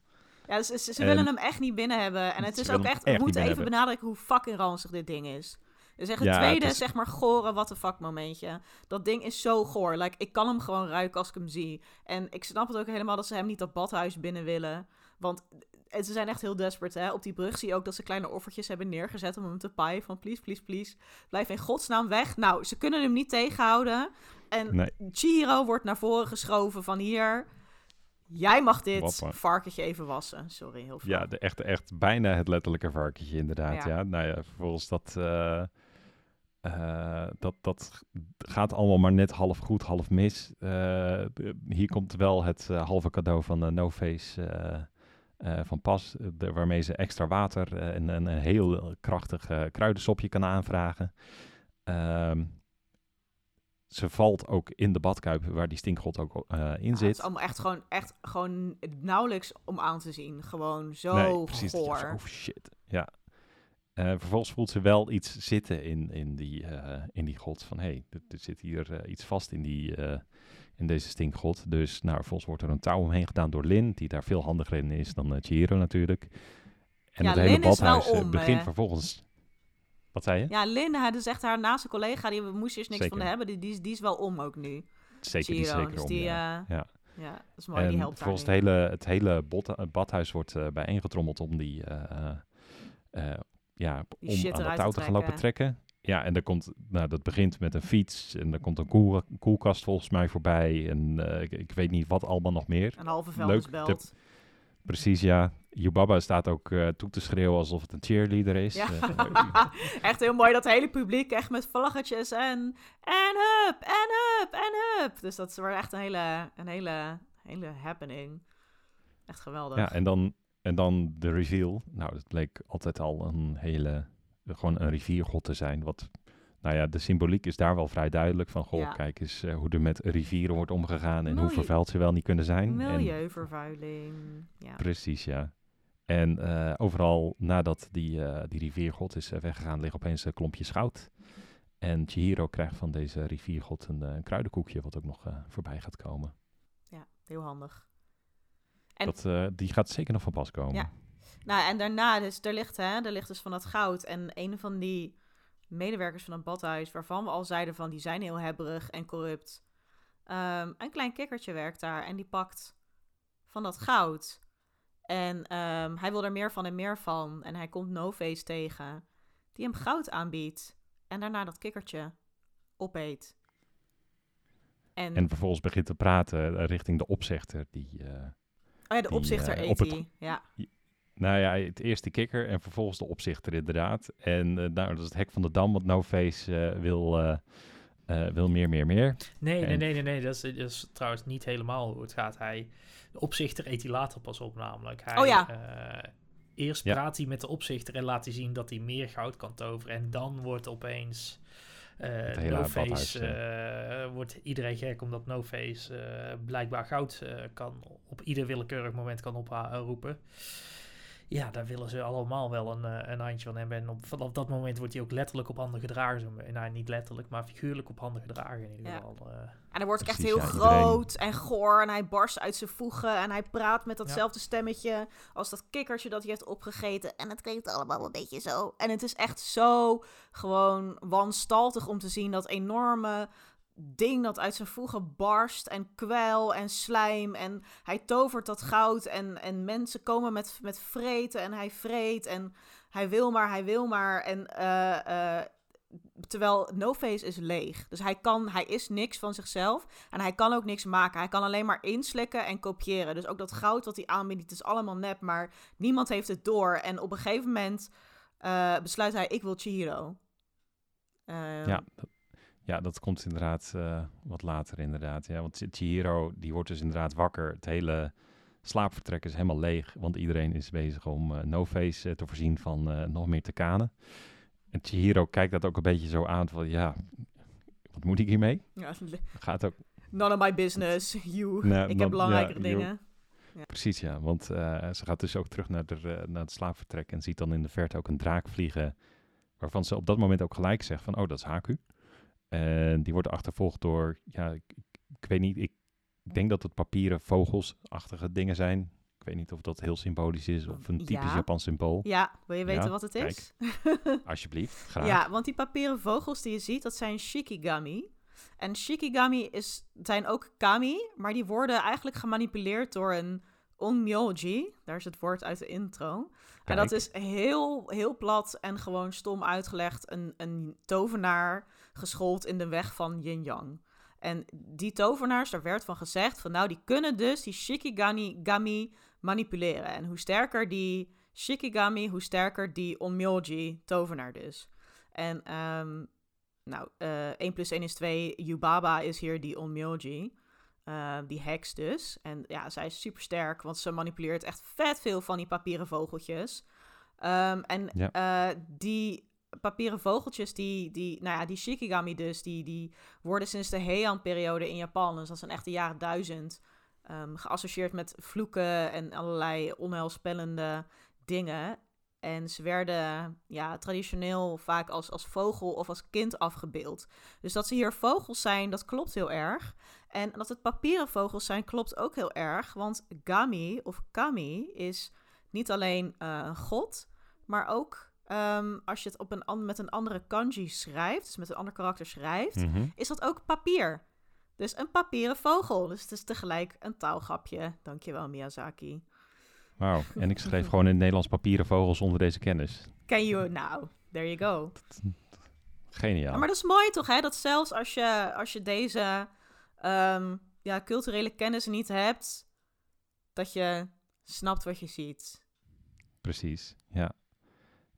Ja, ze, ze, ze En- willen hem echt niet binnen hebben. En het is ook echt, niet moeten even benadrukken hoe fucking ranzig dit ding is. Dus echt het Ja, het tweede, is- zeg maar, gore what the fuck momentje. Dat ding is zo goor. Like, ik kan hem gewoon ruiken als ik hem zie. En ik snap het ook helemaal dat ze hem niet dat badhuis binnen willen. Want en ze zijn echt heel desperate, hè. Op die brug zie je ook dat ze kleine offertjes hebben neergezet om hem te paaien. Van please, please, please, blijf in godsnaam weg. Nou, ze kunnen hem niet tegenhouden. En Nee. Chihiro wordt naar voren geschoven van hier... Jij mag dit Wappa. varkentje even wassen. Sorry, heel veel. Ja, de, echt, echt bijna het letterlijke varkentje inderdaad. Ja. Ja, nou ja, vervolgens dat, eh, eh, dat, dat gaat allemaal maar net half goed, half mis. Eh, hier komt wel het eh, halve cadeau van de No Face van pas, de- waarmee ze extra water en, en een heel krachtig kruidensopje kan aanvragen. Ehm, ze valt ook in de badkuip waar die stinkgod ook in Ja, het is zit. allemaal echt gewoon, echt gewoon nauwelijks om aan te zien. Gewoon zo nee, precies. goor. Oh shit. Ja. Eh, vervolgens voelt ze wel iets zitten in, in, die, eh, in die god. Van hé, hey, er, er zit hier eh, iets vast in, die, in deze stinkgod. Dus nou, vervolgens wordt er een touw omheen gedaan door Lin, die daar veel handiger in is dan uh, Chihiro natuurlijk. En Ja, het hele Lin badhuis om, begint vervolgens... Wat zei je? Ja, Lin, hij dus echt haar naaste collega, die moest eerst niks Zeker. van hebben. Die, die, is, die is wel om ook nu. zeker, die is zeker dus om, die, ja. Ja. Ja, dat is mooi. die En helpt haar volgens het hele, het hele bot, het badhuis wordt bijeengetrommeld om die, eh, ja, om aan eruit touw te gaan lopen trekken. Ja, en er komt, nou, dat begint met een fiets en er komt een koel, koelkast volgens mij voorbij en eh, ik, ik weet niet wat allemaal nog meer. Een halve Leuk, vuilnisbelt. Precies, ja. Yubaba staat ook eh, toe te schreeuwen alsof het een cheerleader is. Ja. Eh, echt heel mooi, dat hele publiek echt met vlaggetjes en... En hup, en hup, en hup. Dus dat wordt echt een hele, een hele, hele happening. Echt geweldig. Ja, en dan, en dan de reveal. Nou, het bleek altijd al een hele, gewoon een riviergod te zijn. Wat, nou ja, de symboliek is daar wel vrij duidelijk. Van, goh, Ja. kijk eens eh, hoe er met rivieren wordt omgegaan en hoe vervuild ze wel niet kunnen zijn. Milieuvervuiling. Ja. precies, ja. En eh, overal nadat die, eh, die riviergod is weggegaan, liggen opeens eh, klompjes goud. En Chihiro krijgt van deze riviergod een, een kruidenkoekje, wat ook nog voorbij gaat komen. ja, heel handig. En- Dat, eh, die gaat zeker nog van pas komen. Ja. Nou, en daarna, dus er ligt, hè, er ligt dus van dat goud. En een van die medewerkers van het badhuis, waarvan we al zeiden van die zijn heel hebberig en corrupt. Ehm, een klein kikkertje werkt daar en die pakt van dat goud. En ehm, hij wil er meer van en meer van. En hij komt No-Face tegen, die hem goud aanbiedt. En daarna dat kikkertje opeet. En, En vervolgens begint te praten eh, richting de opzichter. Die, eh, oh ja, de die, opzichter eh, eet op het-. Ja. nou ja, het eerste kikker en vervolgens de opzichter inderdaad. En eh, nou, dat is het hek van de dam, want No Face eh, wil, eh, eh, wil meer, meer, meer. Nee, nee, En- nee, nee, nee. Dat is, dat is trouwens niet helemaal hoe het gaat. Hij, de opzichter eet hij later pas op, namelijk. Hij, Oh ja. eh, eerst Ja. praat hij met de opzichter en laat hij zien dat hij meer goud kan toveren. En dan wordt opeens eh hele No-Face, badhuis, eh, wordt iedereen gek omdat No-Face eh, blijkbaar goud eh, kan op ieder willekeurig moment kan oproepen. Ja, daar willen ze allemaal wel een, eh, een handje van hebben. En op, vanaf dat moment wordt hij ook letterlijk op handen gedragen. Zo, nou, niet letterlijk, maar figuurlijk op handen gedragen in ieder Ja. geval. eh. En hij wordt ook echt heel ja, iedereen- groot en goor. En hij barst uit zijn voegen. En hij praat met datzelfde stemmetje als dat kikkertje dat hij heeft opgegeten. En het klinkt allemaal een beetje zo. En het is echt zo gewoon wanstaltig om te zien dat enorme ding dat uit zijn voegen barst. En kwel en slijm. En hij tovert dat goud. En, en mensen komen met, met vreten. En hij vreet. En hij wil maar, hij wil maar. En eh, eh, terwijl No-Face is leeg. Dus hij, kan, hij is niks van zichzelf. En hij kan ook niks maken. Hij kan alleen maar inslikken en kopiëren. Dus ook dat goud wat hij aanbiedt, is allemaal nep. Maar niemand heeft het door. En op een gegeven moment eh, besluit hij, ik wil Chihiro. Ehm, Ja, dat, ja, dat komt inderdaad eh, wat later inderdaad. Ja, want Chihiro, die wordt dus inderdaad wakker. Het hele slaapvertrek is helemaal leeg, want iedereen is bezig om eh No-Face eh, te voorzien van nog meer te kanen. En Chihiro kijkt dat ook een beetje zo aan van, ja, wat moet ik hiermee? ja, Gaat ook none of my business. You. Nee, ik heb belangrijkere ja, dingen. Precies, ja. Want ze gaat dus ook terug naar, de, naar het slaapvertrek en ziet dan in de verte ook een draak vliegen. Waarvan ze op dat moment ook gelijk zegt van, oh, dat is Haku. En die wordt achtervolgd door, ja, ik, weet niet, ik denk dat het papieren vogelsachtige dingen zijn. Ik weet niet of dat heel symbolisch is of een typisch Ja. Japans symbool. Ja, wil je weten Ja, wat het kijk. is? Alsjeblieft, graag. Ja, want die papieren vogels die je ziet, dat zijn shikigami. En shikigami is, zijn ook kami, maar die worden eigenlijk gemanipuleerd door een onmyoji. Daar is het woord uit de intro. En dat is heel, heel plat en gewoon stom uitgelegd. Een, een tovenaar geschoold in de weg van yin-yang. En die tovenaars, daar werd van gezegd van nou, die kunnen dus die shikigami gami manipuleren. En hoe sterker die shikigami, hoe sterker die onmyoji tovenaar dus. En ehm, nou, eh 1 plus 1 is 2. Yubaba is hier die onmyoji. eh, die heks dus. En ja, zij is super sterk, want ze manipuleert echt vet veel van die papieren vogeltjes. Ehm, en Ja. eh, die papieren vogeltjes, die, die, nou ja, die shikigami dus, die, die worden sinds de Heian-periode in Japan, dus dat is een echte jaren duizend, ehm, geassocieerd met vloeken en allerlei onheilspellende dingen. En ze werden ja, traditioneel vaak als, als vogel of als kind afgebeeld. Dus dat ze hier vogels zijn, dat klopt heel erg. En dat het papieren vogels zijn, klopt ook heel erg. Want Gami of Kami is niet alleen eh, een god, maar ook ehm, als je het op een, met een andere kanji schrijft, dus met een ander karakter schrijft, Mhm. is dat ook papier. Dus een papieren vogel. Dus het is tegelijk een taalgrapje. Dankjewel, Miyazaki. Wauw. En ik schreef gewoon in het Nederlands papieren vogels onder deze kennis. Can you now? There you go. Geniaal. Ja, maar dat is mooi toch, hè? Dat zelfs als je, als je deze ehm, ja, culturele kennis niet hebt, dat je snapt wat je ziet. Precies, ja.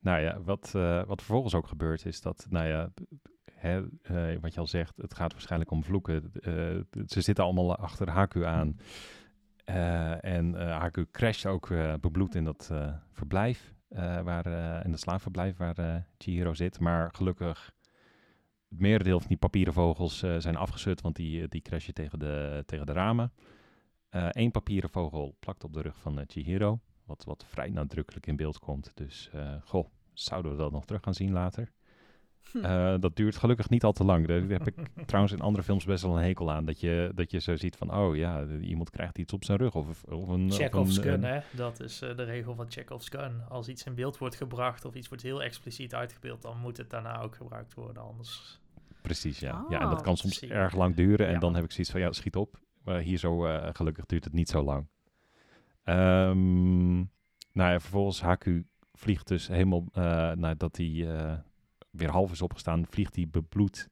Nou ja, wat, eh, wat vervolgens ook gebeurt is dat, nou ja, hè, eh, wat je al zegt, het gaat waarschijnlijk om vloeken. Eh, ze zitten allemaal achter Haku aan. En Haku crasht ook bebloed in dat verblijf, waar, in het slaafverblijf waar Chihiro zit. Maar gelukkig, het merendeel van die papieren vogels zijn afgeschud, want die, die crashen tegen de, tegen de ramen. Eén papieren vogel plakt op de rug van Chihiro. Wat, wat vrij nadrukkelijk in beeld komt. Dus, goh, zouden we dat nog terug gaan zien later? Hm. Eh, dat duurt gelukkig niet al te lang. Daar heb ik trouwens in andere films best wel een hekel aan. Dat je, dat je zo ziet van, oh ja, iemand krijgt iets op zijn rug. Of, of een... of Chekhov's een, gun, hè? Dat is eh, de regel van Chekhov's gun. Als iets in beeld wordt gebracht of iets wordt heel expliciet uitgebeeld, dan moet het daarna ook gebruikt worden. Anders. Precies, ja. ja. En dat Oh, kan soms erg lang duren. En Ja. dan heb ik zoiets van, ja, schiet op. Maar hier zo, eh, gelukkig duurt het niet zo lang. Ehm, nou ja, vervolgens Haku vliegt dus helemaal, eh, nadat hij eh, weer half is opgestaan, vliegt hij bebloed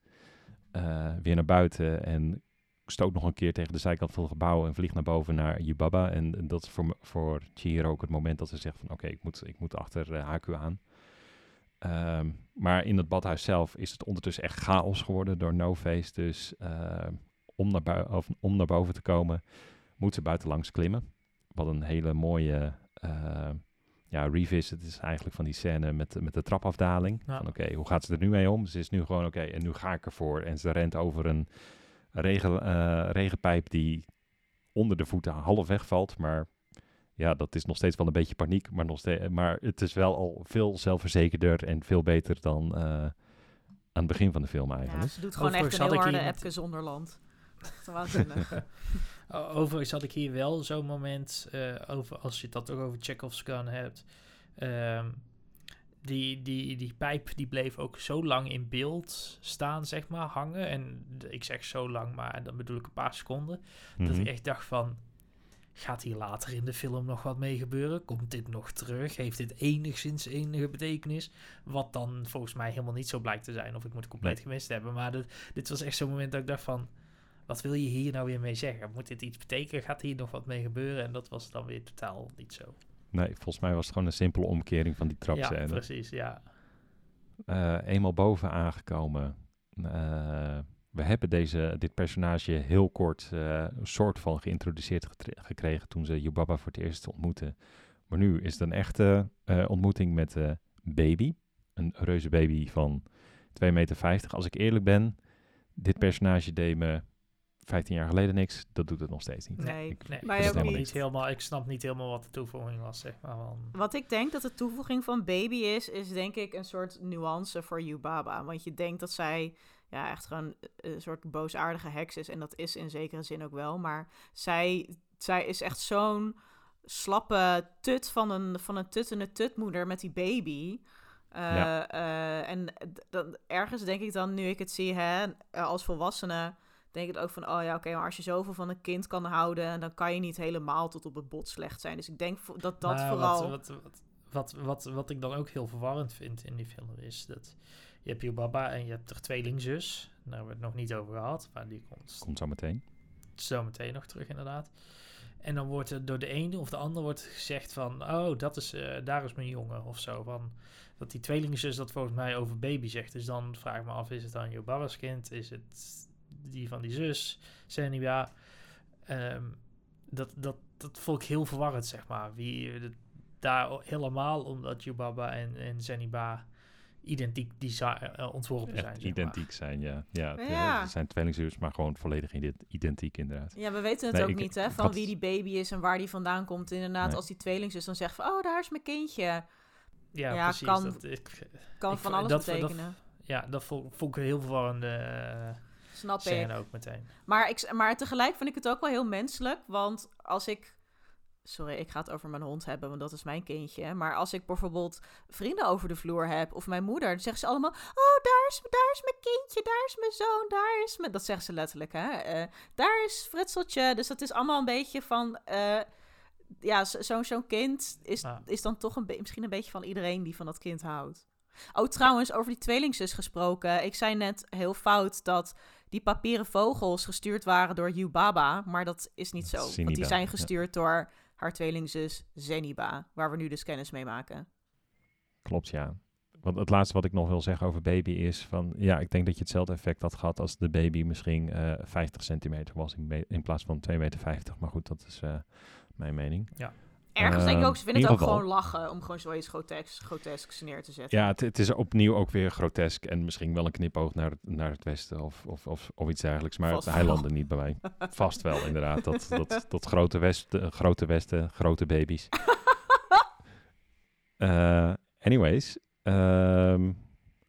eh, weer naar buiten en stoot nog een keer tegen de zijkant van het gebouw en vliegt naar boven naar Yubaba. En, dat is voor, voor Chihiro ook het moment dat ze zegt van, oké, ik, moet, ik moet achter Haku aan. Ehm, maar in het badhuis zelf is het ondertussen echt chaos geworden door No Face. Dus om, naar of, om naar boven te komen, moet ze buitenlangs klimmen. Wat een hele mooie ja, revisit is eigenlijk van die scène met, de- met de trapafdaling. Ja. Van oké, hoe gaat ze er nu mee om? Ze is nu gewoon oké, en nu ga ik ervoor. En ze rent over een regen, eh, regenpijp die onder de voeten half wegvalt. Maar ja, dat is nog steeds wel een beetje paniek. Maar, nog steeds, maar het is wel al veel zelfverzekerder en veel beter dan eh, aan het begin van de film Ja, eigenlijk. ze doet gewoon echt een heel had ik harde Epke Zonderland. O- Overigens had ik hier wel zo'n moment, eh, over, als je het dat ook over Chekhov's gun hebt. ehm, die, die, die pijp die bleef ook zo lang in beeld staan, zeg maar, hangen. En ik zeg zo lang, maar dan bedoel ik een paar seconden. Dat Mhm. ik echt dacht van, gaat hier later in de film nog wat mee gebeuren? Komt dit nog terug? Heeft dit enigszins enige betekenis? Wat dan volgens mij helemaal niet zo blijkt te zijn. Of ik moet het compleet gemist hebben. Maar dit, dit was echt zo'n moment dat ik dacht van... Wat wil je hier nou weer mee zeggen? Moet dit iets betekenen? Gaat hier nog wat mee gebeuren? En dat was dan weer totaal niet zo. Nee, volgens mij was het gewoon een simpele omkering van die ja, trapscène. precies, ja. Eh, eenmaal boven aangekomen. eh, we hebben deze, dit personage heel kort een soort van geïntroduceerd gekregen toen ze Yubaba voor het eerst ontmoetten. Maar nu is het een echte ontmoeting met Baby. Een reuze baby van 2,50 meter. Als ik eerlijk ben, dit personage deed me 15 jaar geleden niks. Dat doet het nog steeds niet. Nee, Ik- Nee, ik, ook snap niet. niet helemaal, ik snap niet helemaal wat de toevoeging was, zeg maar. Van, Wat ik denk dat de toevoeging van Baby is, is denk ik een soort nuance voor Yubaba. Want je denkt dat zij ja, echt gewoon een soort boosaardige heks is. En dat is in zekere zin ook wel. Maar zij, zij is echt zo'n slappe tut van een, van een tuttende tutmoeder met die baby. Uh, Ja. eh, en d- dan, ergens denk ik dan, nu ik het zie hè, eh, als volwassene, denk ik ook van, oh ja, oké, maar als je zoveel van een kind kan houden, dan kan je niet helemaal tot op het bot slecht zijn. Dus ik denk dat dat Maar vooral... Wat, wat, wat, wat, wat, wat ik dan ook heel verwarrend vind in die film is dat je hebt je baba en je hebt er tweelingzus. Daar hebben we het nog niet over gehad, maar die komt Komt zo meteen. zo meteen nog terug inderdaad. En dan wordt er door de ene of de ander wordt gezegd van, oh, dat is, eh, daar is mijn jongen of zo. Van, dat die tweelingzus dat volgens mij over baby zegt. Dus dan vraag ik me af, is het dan je baba's kind? Is het die van die zus? Senibia? Ehm dat, dat, dat vond ik heel verwarrend, zeg maar. Wie, eh, dat- daar helemaal omdat Yubaba en, en Zeniba identiek desi- eh, ontworpen zijn. zeg identiek zijn, ja. Ja, het, Ja. eh, het zijn tweelingzus, maar gewoon volledig ident- identiek inderdaad. Ja, we weten het Nee, ook ik- niet, hè, van had- wie die baby is en waar die vandaan komt. Inderdaad, Nee. als die tweelingzus dan zegt van, oh, daar is mijn kindje. Ja, Ja, precies. kan- dat, ik, Kan Ik van alles dat- dat- betekenen. ja, dat vond, vond ik een heel verwarrende eh, Snap ik. ook meteen. Maar, ik, maar tegelijk vind ik het ook wel heel menselijk. Want als ik. Sorry, ik ga het over mijn hond hebben, want dat is mijn kindje. Maar als ik bijvoorbeeld vrienden over de vloer heb of mijn moeder, dan zeggen ze allemaal: Oh, daar is, daar is mijn kindje, daar is mijn zoon, daar is mijn. Dat zeggen ze letterlijk, hè? Eh, daar is Fritseltje. Dus dat is allemaal een beetje van. eh, ja, zo- zo'n zo'n kind is, is dan toch een misschien een beetje van iedereen die van dat kind houdt. Oh, trouwens, over die tweelingzus gesproken. Ik zei net heel fout dat die papieren vogels gestuurd waren door Yubaba. Maar dat is niet zo. Want die zijn ja. gestuurd door haar tweelingzus Zeniba. Waar we nu dus kennis mee maken. Klopt, ja. Want het laatste wat ik nog wil zeggen over baby is van... Ja, ik denk dat je hetzelfde effect had gehad als de baby misschien eh 50 centimeter was in, in plaats van 2,50 meter. Maar goed, dat is eh, mijn mening. Ergens denk ik Ehm, ook, ze in vinden het ook geval- gewoon lachen om gewoon zoiets grotesks, grotesks neer te zetten. Ja, het, het is opnieuw ook weer grotesk en misschien wel een knipoog naar, het- naar het westen of, of, of, of iets dergelijks. Maar Vast wel. landde niet bij mij. Vast wel, inderdaad. Dat, dat, dat grote, westen, grote westen, grote baby's. Eh, anyways, ehm,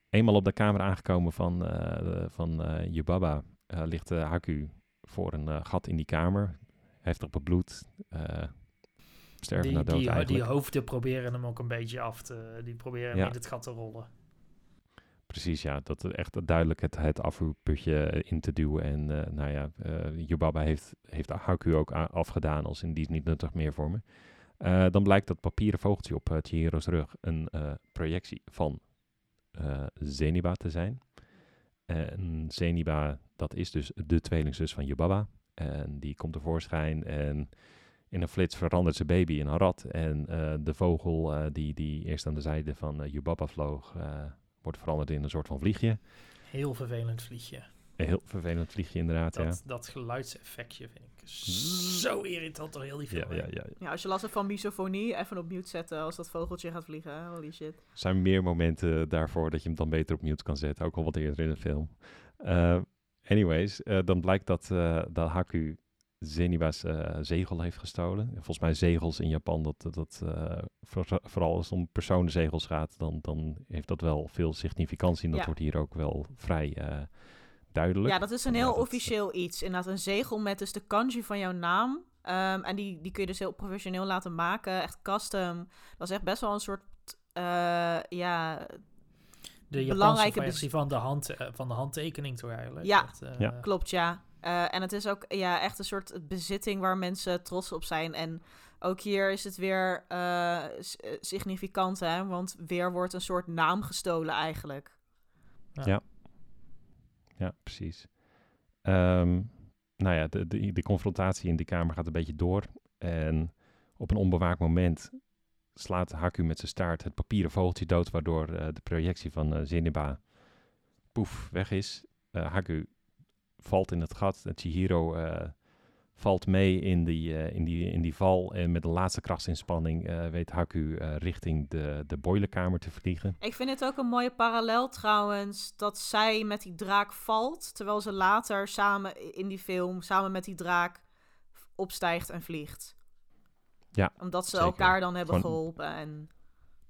eenmaal op de kamer aangekomen van, eh de- van eh Yubaba eh, ligt eh, Haku voor een eh, gat in die kamer. Heftig bebloed. eh sterven Die, dood die, hoofden proberen hem ook een beetje af te... Die proberen hem Ja. in het gat te rollen. Precies, ja. Dat echt duidelijk het, het afvoerputje eh, in te duwen. En eh, nou ja, eh Yubaba heeft, heeft Haku ook afgedaan als in die is niet nuttig meer voor me. Dan blijkt dat papieren vogeltje op uh, Chihiro's rug een projectie van Zeniba te zijn. En Zeniba, dat is dus de tweelingzus van Yubaba. En die komt tevoorschijn en in een flits verandert zijn baby in een rat. En eh, de vogel eh, die, die eerst aan de zijde van eh, Yubaba vloog, eh, wordt veranderd in een soort van vliegje. Heel vervelend vliegje. Een heel vervelend vliegje inderdaad, Dat, dat geluidseffectje vind ik zo irritant door heel die ja. film. Ja, ja, ja. Ja, als je last hebt van misofonie, even op mute zetten als dat vogeltje gaat vliegen. Holy shit. Er zijn meer momenten daarvoor dat je hem dan beter op mute kan zetten, ook al wat eerder in de film. Eh, anyways, dan blijkt dat, eh dat Haku Zeniba's eh, zegel heeft gestolen. Volgens mij zegels in Japan, dat, dat eh, voor- vooral als het om personenzegels gaat, dan, dan heeft dat wel veel significantie. En dat Ja. wordt hier ook wel vrij eh, duidelijk. Ja, dat is een heel dat- officieel iets. Inderdaad, een zegel met dus de kanji van jouw naam. Ehm, en die, die kun je dus heel professioneel laten maken. Echt custom. Dat is echt best wel een soort... eh, ja, De Japanse Belangrijke versie van de, hand, van de handtekening toch eigenlijk? Ja. Dat, eh, Ja. klopt ja. Eh, en het is ook ja, echt een soort bezitting waar mensen trots op zijn. En ook hier is het weer eh, eh, significant, hè? Want weer wordt een soort naam gestolen eigenlijk. Ja, precies. Ehm, nou ja, de, de, de confrontatie in die kamer gaat een beetje door. En op een onbewaakt moment slaat Haku met zijn staart het papieren vogeltje dood, waardoor eh, de projectie van eh Zeniba poef weg is. Eh, Haku valt in het gat. En Chihiro eh, valt mee in die, eh, in, die, in die val. En met de laatste krachtsinspanning eh, weet Haku eh, richting de, de boilerkamer te vliegen. Ik vind het ook een mooie parallel trouwens dat zij met die draak valt, terwijl ze later samen in die film samen met die draak opstijgt en vliegt. Ja, Omdat ze zeker. elkaar dan hebben Gewoon- geholpen en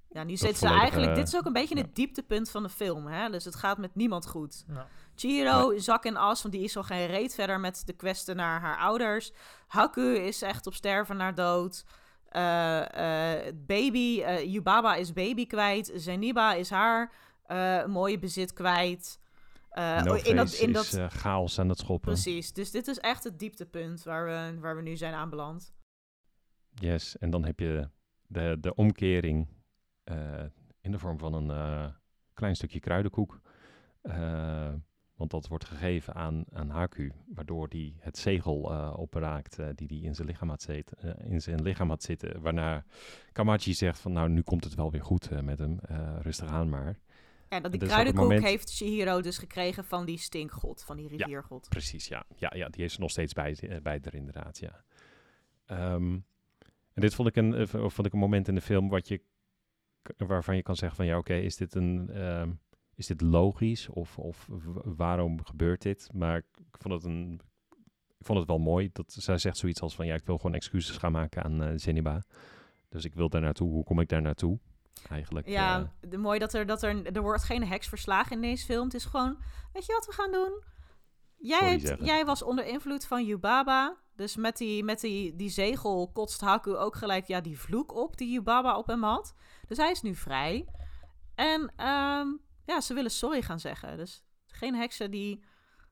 ja, nu zit ze eigenlijk. Dit is ook een beetje ja. het dieptepunt van de film, hè? Dus het gaat met niemand goed. Chihiro, zak en as, want die is al geen reet verder met de kwesten naar haar ouders. Haku is echt op sterven naar dood. eh, eh, baby, eh Yubaba is baby kwijt. Zeniba is haar mooie bezit kwijt. No in dat, in is dat, chaos aan het schoppen. precies. Dus dit is echt het dieptepunt waar we, waar we nu zijn aanbeland. Yes, en dan heb je de, de omkering in de vorm van een klein stukje kruidenkoek. Want dat wordt gegeven aan, aan Haku, waardoor die het zegel eh, opraakt eh, die hij in zijn lichaam had zitten, eh, in zijn lichaam had zitten. Waarna Kamachi zegt van nou, nu komt het wel weer goed met hem, rustig aan maar. Ja, dat die Dus kruidenkoek moment- heeft Shihiro dus gekregen van die stinkgod, van die riviergod. Precies, ja. Ja, ja die heeft ze nog steeds bij, bij er inderdaad, ja. Ehm, en dit vond ik, een, vond ik een moment in de film wat je, waarvan je kan zeggen van ja, oké, is dit een... ehm, is dit logisch of, of waarom gebeurt dit? Maar ik vond het een... Ik vond het wel mooi dat zij zegt zoiets als van ja, ik wil gewoon excuses gaan maken aan eh Zeniba. Dus ik wil daar naartoe. Hoe kom ik daar naartoe? Eigenlijk. Ja, eh, de, mooi dat er, dat er, er wordt geen heks verslagen in deze film. Het is gewoon, weet je wat we gaan doen? Jij, hebt, jij was onder invloed van Yubaba. Dus met die, met die, die zegel kotst Haku ook gelijk ja, die vloek op die Yubaba op hem had. Dus hij is nu vrij. En ehm, ja, ze willen sorry gaan zeggen. Dus geen heksen die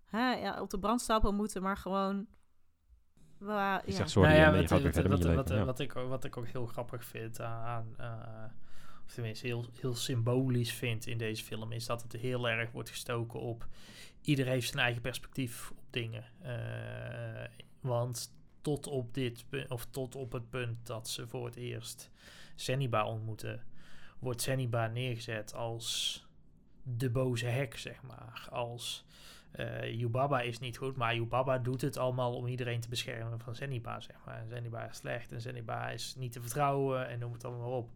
hè, ja, op de brandstapel moeten, maar gewoon... ja. zegt sorry Nou ja, en je wat, leven. Ik, wat ik ook heel grappig vind aan, eh, of tenminste heel, heel symbolisch vind in deze film, is dat het heel erg wordt gestoken op ieder heeft zijn eigen perspectief op dingen. Eh, want tot op dit of tot op het punt dat ze voor het eerst Zeniba ontmoeten, wordt Zeniba neergezet als de boze hek, zeg maar. Als eh Yubaba is niet goed, maar Yubaba doet het allemaal om iedereen te beschermen van Zeniba, zeg maar. En Zeniba is slecht en Zeniba is niet te vertrouwen en noem het allemaal maar op.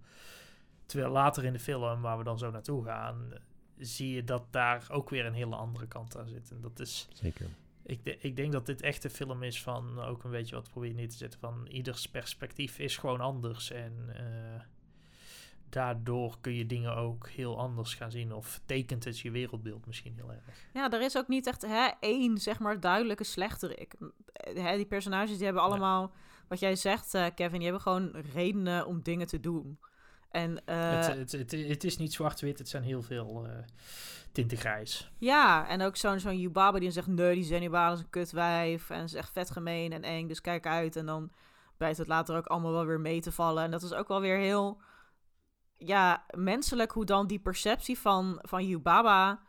Terwijl later in de film, waar we dan zo naartoe gaan, zie je dat daar ook weer een hele andere kant aan zit. En dat is, Zeker. ik, de- ik denk dat dit echt een film is van ook een beetje wat probeer je neer te zetten van ieders perspectief is gewoon anders en eh, daardoor kun je dingen ook heel anders gaan zien of tekent het je wereldbeeld misschien heel erg. Ja, er is ook niet echt hè, één, zeg maar, duidelijke slechterik. Hè, die personages die hebben allemaal, wat jij zegt, eh, Kevin, die hebben gewoon redenen om dingen te doen. En eh, het, het, het, het is niet zwart-wit, het zijn heel veel eh, tinten grijs. ja, en ook zo'n zo'n Yubaba die zegt, nee, die Zenibala is een kutwijf. En is echt vet gemeen en eng, dus kijk uit. En dan blijkt het later ook allemaal wel weer mee te vallen. En dat is ook wel weer heel, ja, menselijk hoe dan die perceptie van, van Yubaba...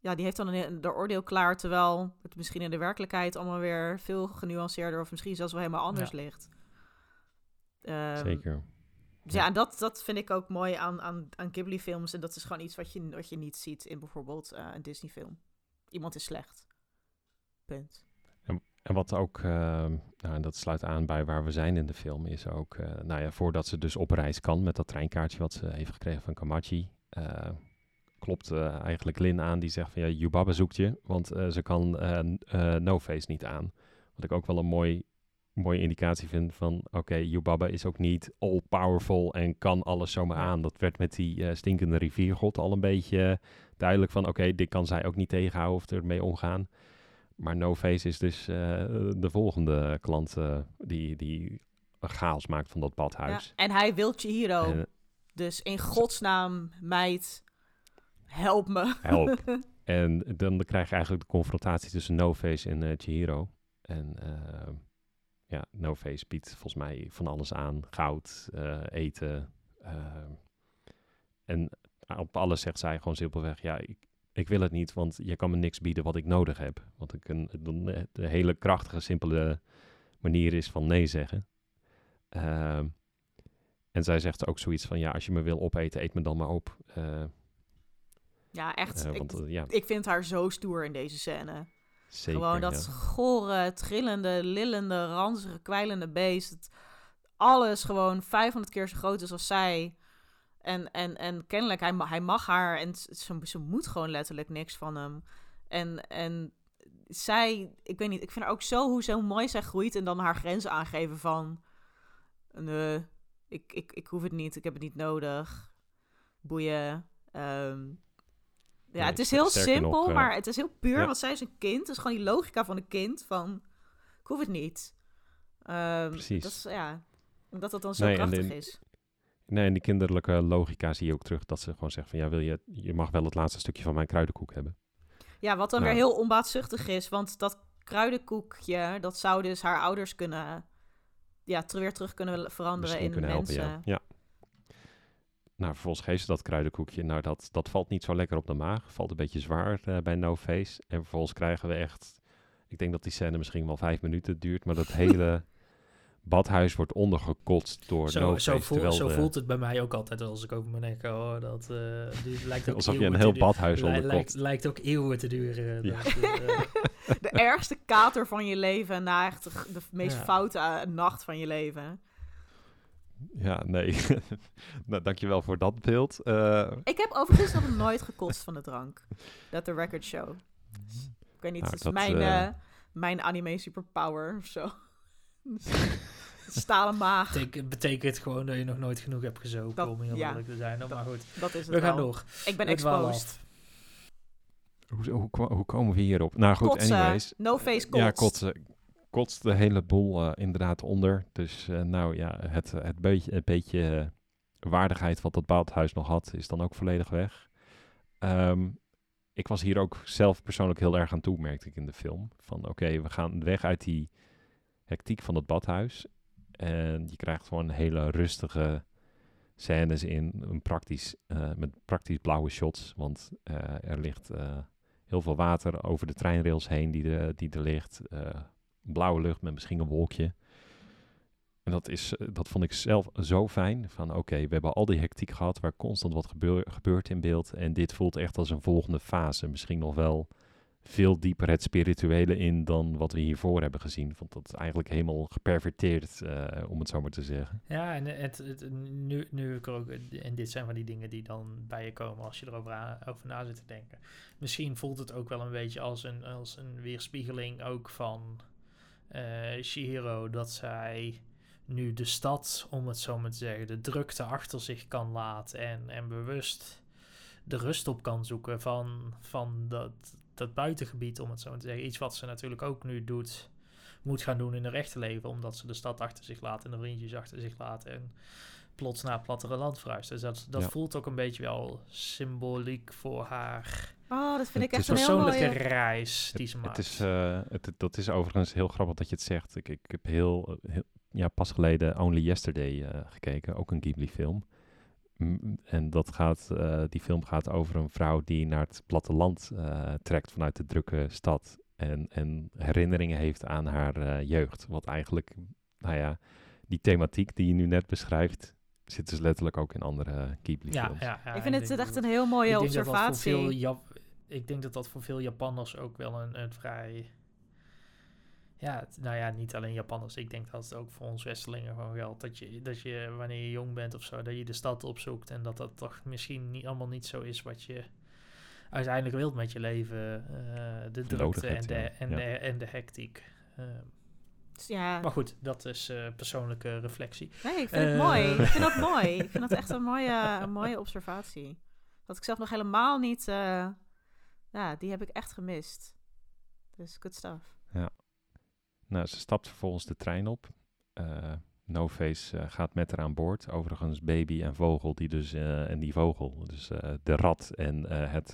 Ja, die heeft dan een, de oordeel klaar, terwijl het misschien in de werkelijkheid allemaal weer veel genuanceerder of misschien zelfs wel helemaal anders Ja. ligt. Ehm, Zeker. dus ja, en dat, dat vind ik ook mooi aan, aan, aan Ghibli-films. En dat is gewoon iets wat je, wat je niet ziet in bijvoorbeeld eh, een Disney-film. Iemand is slecht. Punt. En wat ook, eh, nou, en dat sluit aan bij waar we zijn in de film, is ook, eh, nou ja, voordat ze dus op reis kan met dat treinkaartje wat ze heeft gekregen van Kamachi, eh, klopt eigenlijk Lin aan die zegt van ja, Yubaba zoekt je, want ze kan No Face niet aan. Wat ik ook wel een mooi, mooie indicatie vind van, oké, Yubaba is ook niet all-powerful en kan alles zomaar aan. Dat werd met die stinkende riviergod al een beetje duidelijk van, oké, dit kan zij ook niet tegenhouden of ermee omgaan. Maar No Face is dus eh, de volgende klant eh, die, die chaos maakt van dat Ja, badhuis. en hij wil Chihiro. En, dus in godsnaam, meid, help me. Help. en dan krijg je eigenlijk de confrontatie tussen No Face en eh, Chihiro. En eh, ja, No Face biedt volgens mij van alles aan. Goud, eh, eten. eh, en op alles zegt zij gewoon simpelweg, ja, ik, ik wil het niet, want je kan me niks bieden wat ik nodig heb. Wat ik een, hele krachtige, simpele manier is van nee zeggen. Ehm, en zij zegt ook zoiets van, ja, als je me wil opeten, eet me dan maar op. Eh, ja, echt. eh, want eh, ja, ik vind haar zo stoer in deze scène. zeker. Gewoon dat ja. gore, trillende, lillende, ranzige, kwijlende beest. Het- alles gewoon 500 keer zo groot is als zij. En, en, en kennelijk, hij, hij mag haar en ze, ze moet gewoon letterlijk niks van hem. En, en zij, ik weet niet, ik vind haar ook zo hoe zo mooi zij groeit en dan haar grenzen aangeven van... Nee, ik, ik, ik hoef het niet, ik heb het niet nodig. Boeien. Ehm, ja, Nee, het is heel simpel, nog, eh, maar het is heel puur, ja. want zij is een kind. Het is gewoon die logica van een kind van, ik hoef het niet. Ehm, Precies. Dat is, ja, Omdat het dan zo Nee, krachtig is. Nee, en die kinderlijke logica zie je ook terug. Dat ze gewoon zeggen van, ja, wil je, je mag wel het laatste stukje van mijn kruidenkoek hebben. Ja, wat dan Nou. weer heel onbaatzuchtig is. Want dat kruidenkoekje, dat zou dus haar ouders kunnen... Ja, ter- weer terug kunnen veranderen Misschien in kunnen helpen, mensen. ja. ja. Nou, vervolgens geeft ze dat kruidenkoekje. Nou, dat, dat valt niet zo lekker op de maag. Valt een beetje zwaar eh, bij No Face. En vervolgens krijgen we echt... Ik denk dat die scène misschien wel vijf minuten duurt. Maar dat hele badhuis wordt ondergekotst door Zo, zo, voel- terwijl zo de- voelt het bij mij ook altijd als ik over mijn nek hoor. Dat eh, die lijkt ook Alsof je eeuwen een te heel badhuis li- lijkt, lijkt ook eeuwen te duren. Ja. Dat, eh, De ergste kater van je leven na echt de, de meest Ja. foute eh, nacht van je leven. Ja, nee. nou, dankjewel voor dat beeld. Eh, Ik heb overigens nog nooit gekotst van de drank. Dat de record show. Ik weet niet, Nou, het is dat, mijn, mijn anime superpower of zo. Stalen maag, betek- betekent gewoon dat je nog nooit genoeg hebt gezopen Dat- om heel ja. eerlijk te zijn. Dat- maar goed, dat is het we gaan door. Ik ben exposed. hoe, hoe, hoe komen we hierop? Nou goed, Kotsen. anyways. No face kotst. Ja, kotsen. Kotst de hele boel eh, inderdaad onder. Dus eh, nou ja, het, het beetje, het beetje eh, waardigheid wat dat badhuis nog had, is dan ook volledig weg. Ehm, ik was hier ook zelf persoonlijk heel erg aan toe, merkte ik in de film. Van oké, we gaan weg uit die hectiek van het badhuis. En je krijgt gewoon hele rustige scènes in, een praktisch, eh, met praktisch blauwe shots. Want eh, er ligt eh, heel veel water over de treinrails heen die, die er ligt. blauwe lucht met misschien een wolkje. En dat, is, dat vond ik zelf zo fijn. Van oké, we hebben al die hectiek gehad waar constant wat gebeur, gebeurt in beeld. En dit voelt echt als een volgende fase. Misschien nog wel veel dieper het spirituele in dan wat we hiervoor hebben gezien. Want dat eigenlijk helemaal geperverteerd, eh, om het zo maar te zeggen. Ja, en het, het, nu, nu ik ook, en dit zijn van die dingen die dan bij je komen als je erover over na zit te denken. Misschien voelt het ook wel een beetje als een, als een weerspiegeling ook van Shihiro, dat zij nu de stad, om het zo maar te zeggen, de drukte achter zich kan laten en, en bewust de rust op kan zoeken van, van dat, dat buitengebied, om het zo te zeggen. Iets wat ze natuurlijk ook nu doet, moet gaan doen in haar echte leven, omdat ze de stad achter zich laat en de vriendjes achter zich laat en plots naar het plattere land verhuist. Dus dat, dat Ja. voelt ook een beetje wel symboliek voor haar Oh, dat vind ik Het echt is een heel persoonlijke mooie... reis die ze maakt. Het is, eh, het, dat is overigens heel grappig dat je het zegt. Ik, ik heb heel, heel- ja, pas geleden Only Yesterday eh, gekeken, ook een Ghibli-film. En dat gaat, eh, die film gaat over een vrouw die naar het platteland eh, trekt vanuit de drukke stad. En, en herinneringen heeft aan haar eh, jeugd. Wat eigenlijk, nou ja, die thematiek die je nu net beschrijft, zit dus letterlijk ook in andere Ghibli-films. ja, ja, ja, Ik vind het denk echt een heel mooie ik denk dat dat voor observatie. veel Jap- ik denk dat dat voor veel Japanners ook wel een, een vrij... Ja, het- nou ja, niet alleen Japanners. Ik denk dat het ook voor ons Westelingen gewoon geldt. Dat je, dat je, wanneer je jong bent of zo, dat je de stad opzoekt. En dat dat toch misschien niet, allemaal niet zo is wat je uiteindelijk wilt met je leven. eh, de drukte en de, ja. en, Ja. de, en de hectiek. Eh, Ja, maar goed, dat is eh, persoonlijke reflectie. nee, ik vind het Eh. mooi. Ik vind dat mooi. Ik vind dat echt een mooie, een mooie observatie. Dat ik zelf nog helemaal niet... eh, ja, die heb ik echt gemist. Dus good stuff. Nou, ze stapt vervolgens de trein op. Eh no Face eh, gaat met haar aan boord. Overigens baby en vogel, die dus, eh, en die vogel, dus de rat en het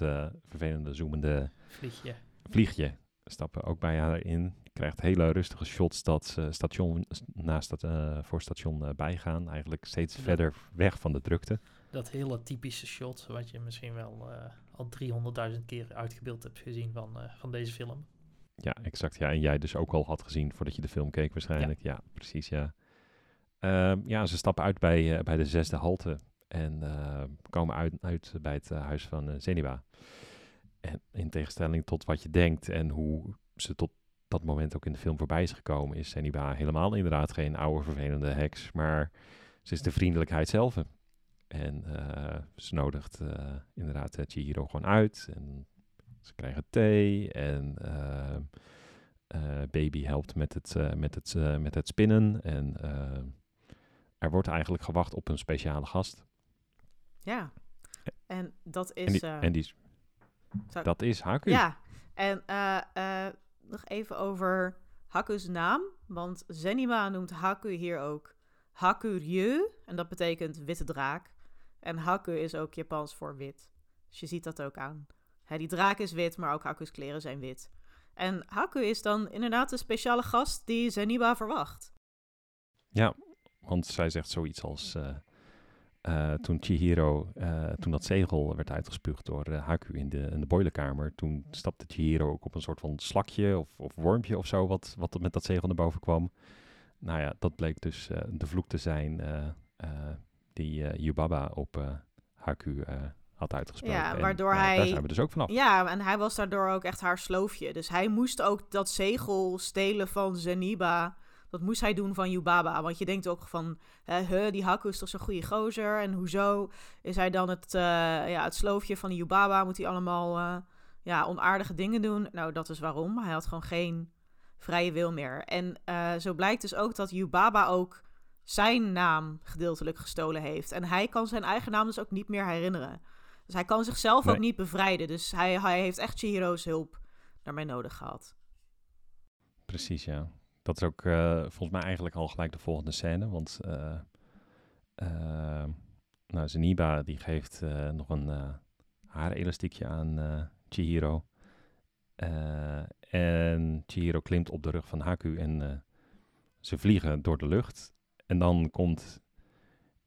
vervelende zoemende Vliegje. vliegje stappen ook bij haar in. Krijgt hele rustige shots dat ze station, naast uh, voor station bijgaan. Eigenlijk steeds Ja. verder weg van de drukte. Dat hele typische shot, wat je misschien wel al 300.000 keer uitgebeeld hebt gezien van, van deze film. Ja, exact. Ja, en jij dus ook al had gezien voordat je de film keek waarschijnlijk. Ja, precies, ja. Ehm, ja, ze stappen uit bij, eh, bij de zesde halte en eh, komen uit, uit bij het eh, huis van Zeniba. En in tegenstelling tot wat je denkt en hoe ze tot dat moment ook in de film voorbij is gekomen, is Zeniba helemaal inderdaad geen oude vervelende heks, maar ze is de vriendelijkheid zelf. En ze nodigt inderdaad Chihiro gewoon uit en ze krijgen thee en uh, uh, baby helpt met het, uh, met het, met het spinnen. En er wordt eigenlijk gewacht op een speciale gast. Ja, en dat is... En die, en die dat is Haku. Ja, en nog even over Haku's naam. Want Zenima noemt Haku hier ook Hakuryu. En dat betekent witte draak. En Haku is ook Japans voor wit. Dus je ziet dat ook aan. Hè, die draak is wit, maar ook Haku's kleren zijn wit. En Haku is dan inderdaad de speciale gast die Zeniba verwacht. Ja, want zij zegt zoiets als... eh, toen Chihiro, eh, toen dat zegel werd uitgespuugd door Haku in de, in de boilerkamer, toen stapte Chihiro ook op een soort van slakje of, of wormpje of zo, wat, wat met dat zegel naar boven kwam. Nou ja, dat bleek dus de vloek te zijn die Yubaba op Haku had uitgesproken. Ja, En, waardoor nou, hij- Daar zijn we dus ook vanaf. Ja, en hij was daardoor ook echt haar sloofje. Dus hij moest ook dat zegel stelen van Zeniba. Dat moest hij doen van Yubaba. Want je denkt ook van, hè, die Haku is toch zo'n goede gozer. En hoezo is hij dan het, eh, ja, het sloofje van Yubaba? Moet hij allemaal eh, ja, onaardige dingen doen? Nou, dat is waarom. Hij had gewoon geen vrije wil meer. En eh, zo blijkt dus ook dat Yubaba ook zijn naam gedeeltelijk gestolen heeft. En hij kan zijn eigen naam dus ook niet meer herinneren. Dus hij kan zichzelf ook niet bevrijden. Dus hij, hij heeft echt Chihiro's hulp daarmee nodig gehad. Precies, ja. Dat is ook eh, volgens mij eigenlijk al gelijk de volgende scène. Want eh eh, nou, Zeniba die geeft nog een eh haarelastiekje aan Chihiro. En Chihiro klimt op de rug van Haku en ze vliegen door de lucht. En dan komt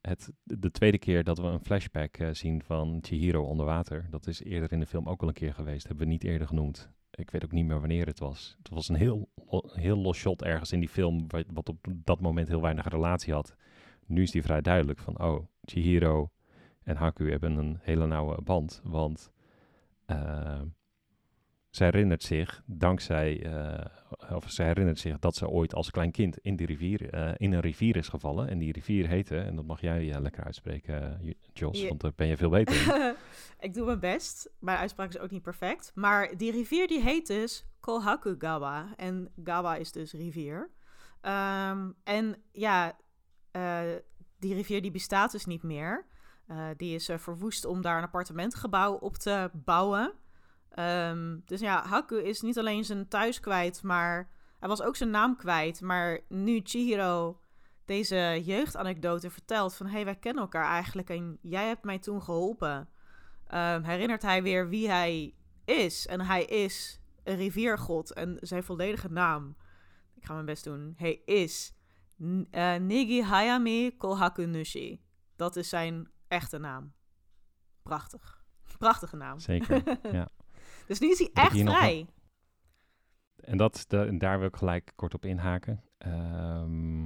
het de tweede keer dat we een flashback eh, zien van Chihiro onder water. Dat is eerder in de film ook al een keer geweest. Hebben we niet eerder genoemd. Ik weet ook niet meer wanneer het was. Het was een heel, heel los shot ergens in die film, wat, op dat moment heel weinig relatie had. Nu is die vrij duidelijk van, oh, Chihiro en Haku hebben een hele nauwe band. Want eh, zij herinnert zich, dankzij, eh, of zij herinnert zich dat ze ooit als klein kind in, die rivier, eh, in een rivier is gevallen. En die rivier heette, en dat mag jij eh, lekker uitspreken, Jos, Ja. want daar ben je veel beter in. ik doe mijn best. Mijn uitspraak is ook niet perfect. Maar die rivier die heet dus Kohakugawa. En Gawa is dus rivier. Ehm, en ja, die rivier die bestaat dus niet meer. Die is verwoest om daar een appartementengebouw op te bouwen. Ehm, dus ja, Haku is niet alleen zijn thuis kwijt, maar hij was ook zijn naam kwijt. Maar nu Chihiro deze jeugdanekdote vertelt van... hé, hey, wij kennen elkaar eigenlijk en jij hebt mij toen geholpen... ehm, herinnert hij weer wie hij is. En hij is een riviergod en zijn volledige naam... ik ga mijn best doen... hij is eh, Nigi Hayame Kohaku Nushi. Dat is zijn echte naam. Prachtig. Prachtige naam. Zeker, ja. Dus nu is hij echt nog vrij. En dat, de, daar wil ik gelijk kort op inhaken. Ehm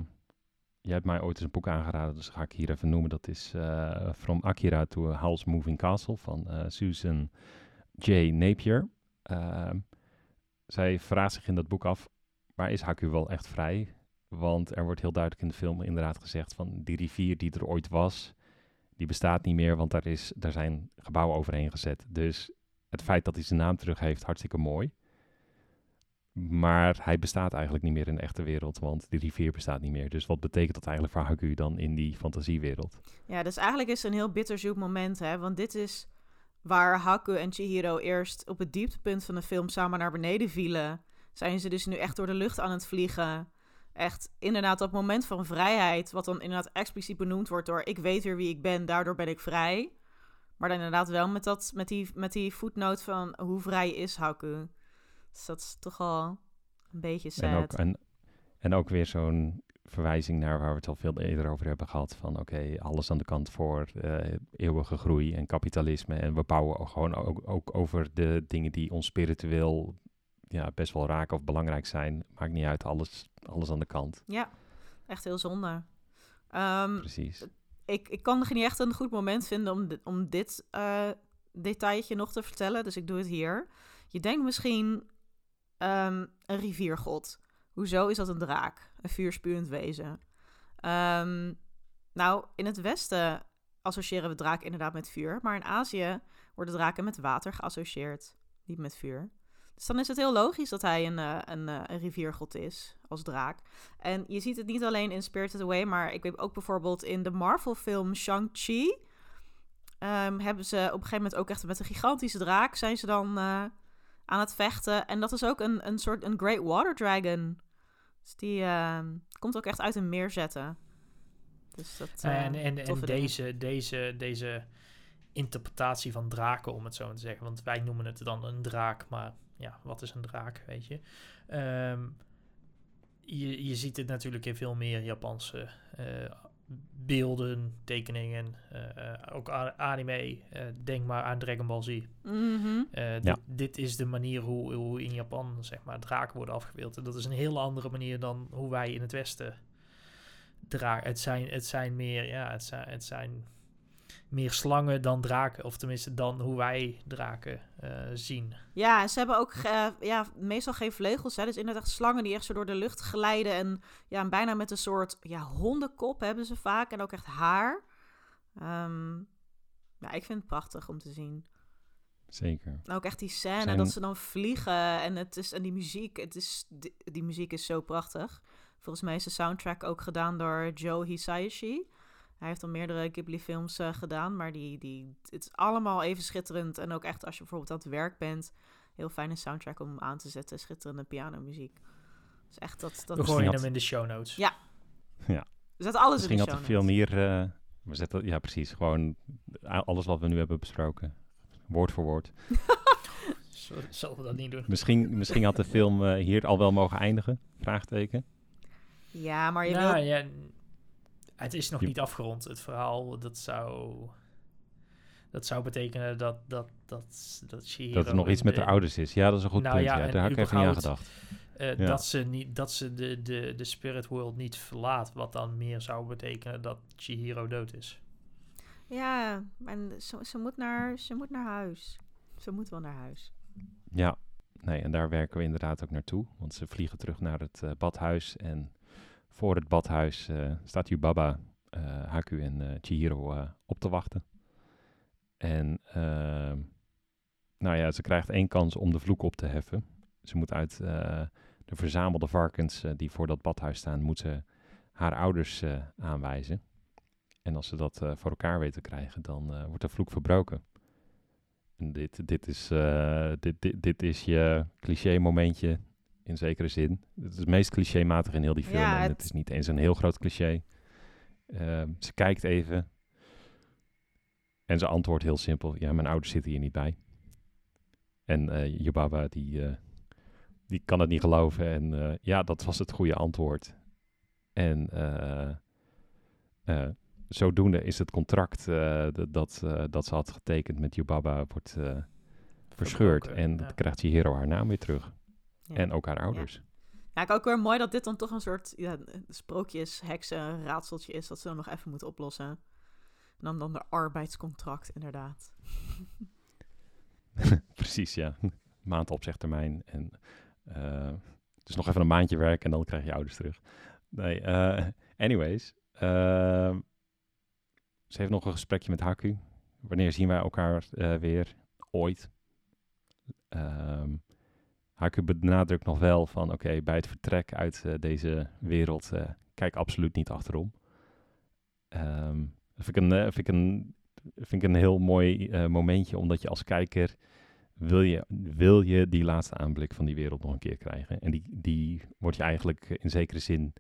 jij hebt mij ooit eens een boek aangeraden, dus ga ik hier even noemen. Dat is eh, From Akira to a Howl's Moving Castle van eh, Susan J. Napier. Ehm, zij vraagt zich in dat boek af, maar is Haku wel echt vrij? Want er wordt heel duidelijk in de film inderdaad gezegd van die rivier die er ooit was, die bestaat niet meer, want daar, is, daar zijn gebouwen overheen gezet. Dus het feit dat hij zijn naam terug heeft, hartstikke mooi. Maar hij bestaat eigenlijk niet meer in de echte wereld, want die rivier bestaat niet meer. Dus wat betekent dat eigenlijk voor Haku dan in die fantasiewereld? Ja, dus eigenlijk is het een heel bitterzoet moment, hè. Want dit is waar Haku en Chihiro eerst op het dieptepunt van de film samen naar beneden vielen. Zijn ze dus nu echt door de lucht aan het vliegen. Echt inderdaad dat moment van vrijheid, wat dan inderdaad expliciet benoemd wordt door ik weet weer wie ik ben, daardoor ben ik vrij. Maar dan inderdaad wel met, dat, met, die, met die voetnoot van hoe vrij is Haku. Dus dat is toch al een beetje sad. En ook, en, en ook weer zo'n verwijzing naar waar we het al veel eerder over hebben gehad. Van oké, alles aan de kant voor eh, eeuwige groei en kapitalisme. En we bouwen ook gewoon ook, ook over de dingen die ons spiritueel ja, best wel raken of belangrijk zijn. Maakt niet uit, alles, alles aan de kant. Ja, echt heel zonde. Ehm, Precies. Ik, ik kan niet echt een goed moment vinden om, om dit detailtje nog te vertellen, dus ik doe het hier. Je denkt misschien ehm, een riviergod. Hoezo is dat een draak? Een vuurspuwend wezen. Ehm, nou, in het Westen associëren we draak inderdaad met vuur, maar in Azië worden draken met water geassocieerd, niet met vuur. Dus dan is het heel logisch dat hij een, eh, een, eh, een riviergod is als draak. En je ziet het niet alleen in Spirited Away, maar ik weet ook bijvoorbeeld in de Marvel-film Shang-Chi. ehm, hebben ze op een gegeven moment ook echt met een gigantische draak zijn ze dan eh, aan het vechten. En dat is ook een, een soort een Great Water Dragon. Dus die ehm, komt ook echt uit een meer zetten. Dus dat, uh, en en, en deze, deze, deze interpretatie van draken, om het zo te zeggen. Want wij noemen het dan een draak, maar ja, wat is een draak, weet je? Um, je, je ziet het natuurlijk in veel meer Japanse uh, beelden, tekeningen, uh, ook anime. denk maar aan Dragon Ball Z. Mm -hmm. ja. dit, dit, is de manier hoe, hoe in Japan zeg maar, draken worden afgebeeld. En dat is een hele andere manier dan hoe wij in het Westen draken. Het zijn, het zijn meer, ja, het zijn, het zijn meer slangen dan draken. Of tenminste dan hoe wij draken zien. Ja, en ze hebben ook uh, ja, meestal geen vleugels. Hè? Dus inderdaad slangen die echt zo door de lucht glijden. En ja, bijna met een soort ja, hondenkop hebben ze vaak. En ook echt haar. Um, ja, ik vind het prachtig om te zien. Zeker. En ook echt die scène Zijn... dat ze dan vliegen. En, het is, en die muziek. Het is, die, die muziek is zo prachtig. Volgens mij is de soundtrack ook gedaan door Joe Hisaishi. Hij heeft al meerdere Ghibli-films uh, gedaan, maar die, die, het is allemaal even schitterend. En ook echt als je bijvoorbeeld aan het werk bent, heel fijne soundtrack om aan te zetten. Schitterende pianomuziek. Dus echt dat... dat we gooien hem in de show notes. Ja. Ja. We zetten alles Misschien in de show had de film hier... Uh, we zetten, ja, precies. Gewoon alles wat we nu hebben besproken. Woord voor woord. Zullen we dat niet doen? Misschien, misschien had de film uh, hier al wel mogen eindigen? Vraagteken. Ja, maar je nou, wil... Ja, het is nog niet afgerond. Het verhaal, dat zou... Dat zou betekenen dat, dat, dat, dat Shihiro... Dat er nog iets met de ouders is. Ja, dat is een goed nou, punt. Ja, ja. Daar had ik even niet aan gedacht. Uh, ja. Dat ze, niet, dat ze de, de, de spirit world niet verlaat. Wat dan meer zou betekenen dat Chihiro dood is. Ja, en ze, ze, moet naar, ze moet naar huis. Ze moet wel naar huis. Ja, nee, en daar werken we inderdaad ook naartoe. Want ze vliegen terug naar het uh, badhuis en voor het badhuis uh, staat Yubaba, uh, Haku en uh, Chihiro op te wachten. En ehm, nou ja, ze krijgt één kans om de vloek op te heffen. Ze moet uit de verzamelde varkens die voor dat badhuis staan, moet ze haar ouders aanwijzen. En als ze dat voor elkaar weten te krijgen, dan wordt de vloek verbroken. En dit, dit, is, dit, dit, dit is je cliché momentje in zekere zin. Het is het meest clichématig in heel die film. Ja, en het is niet eens een heel groot cliché. Uh, ze kijkt even. En ze antwoordt heel simpel. Ja, mijn ouders zitten hier niet bij. En uh, Yubaba, die, uh, die kan het niet geloven. En uh, ja, dat was het goede antwoord. En zodoende is het contract dat, dat ze had getekend met Yubaba wordt verscheurd. En ja. dan krijgt Chihiro haar naam weer terug. Ja. En ook haar ouders. Ja. ja, ik ook weer mooi dat dit dan toch een soort ja, sprookjes, heksen, raadseltje is dat ze dan nog even moeten oplossen. En dan, dan de arbeidscontract, inderdaad. Precies, ja. Maand opzegtermijn. En uh, dus nog even een maandje werken en dan krijg je ouders terug. Nee, uh, anyways. Uh, ze heeft nog een gesprekje met Haku. Wanneer zien wij elkaar weer? Ooit. Um, Haku benadrukt nog wel van oké, bij het vertrek uit uh, deze wereld uh, kijk absoluut niet achterom. Um, dat vind ik een, uh, vind ik een, vind ik een heel mooi momentje, omdat je als kijker wil je, wil je die laatste aanblik van die wereld nog een keer krijgen. En die, die wordt je eigenlijk in zekere zin,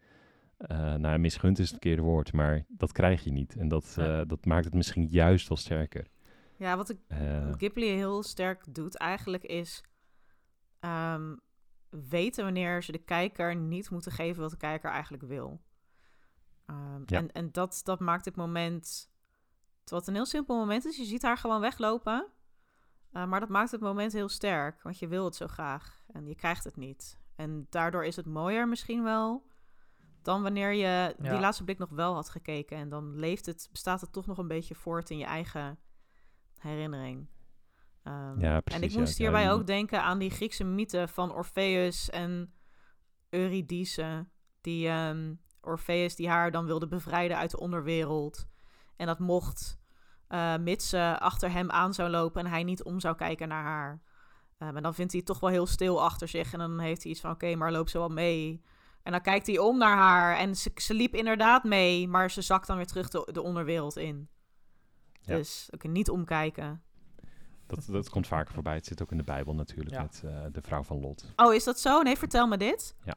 nou misgund is het verkeerde woord, maar dat krijg je niet. En dat, ja. dat maakt het misschien juist wel sterker. Ja, wat ik Ghibli heel sterk doet eigenlijk is um, weten wanneer ze de kijker niet moeten geven wat de kijker eigenlijk wil. Um, ja. En, en dat, dat maakt het moment. Wat een heel simpel moment is. Je ziet haar gewoon weglopen. Uh, maar dat maakt het moment heel sterk. Want je wil het zo graag. En je krijgt het niet. En daardoor is het mooier misschien wel. Dan wanneer je ja. die laatste blik nog wel had gekeken. En dan leeft het, bestaat het toch nog een beetje voort in je eigen herinnering. Um, ja, precies, en ik moest ja, hierbij ja, ook denken aan die Griekse mythe van Orpheus en Eurydice. Die um, Orpheus die haar dan wilde bevrijden uit de onderwereld. En dat mocht, uh, mits ze achter hem aan zou lopen en hij niet om zou kijken naar haar. Um, en dan vindt hij het toch wel heel stil achter zich. En dan heeft hij iets van, oké, okay, maar loop ze wel mee. En dan kijkt hij om naar haar. En ze, ze liep inderdaad mee, maar ze zakt dan weer terug de, de onderwereld in. Dus oké, okay, niet omkijken. Dat, dat komt vaker voorbij. Het zit ook in de Bijbel natuurlijk ja. met uh, de vrouw van Lot. Oh, is dat zo? Nee, vertel me dit. Ja.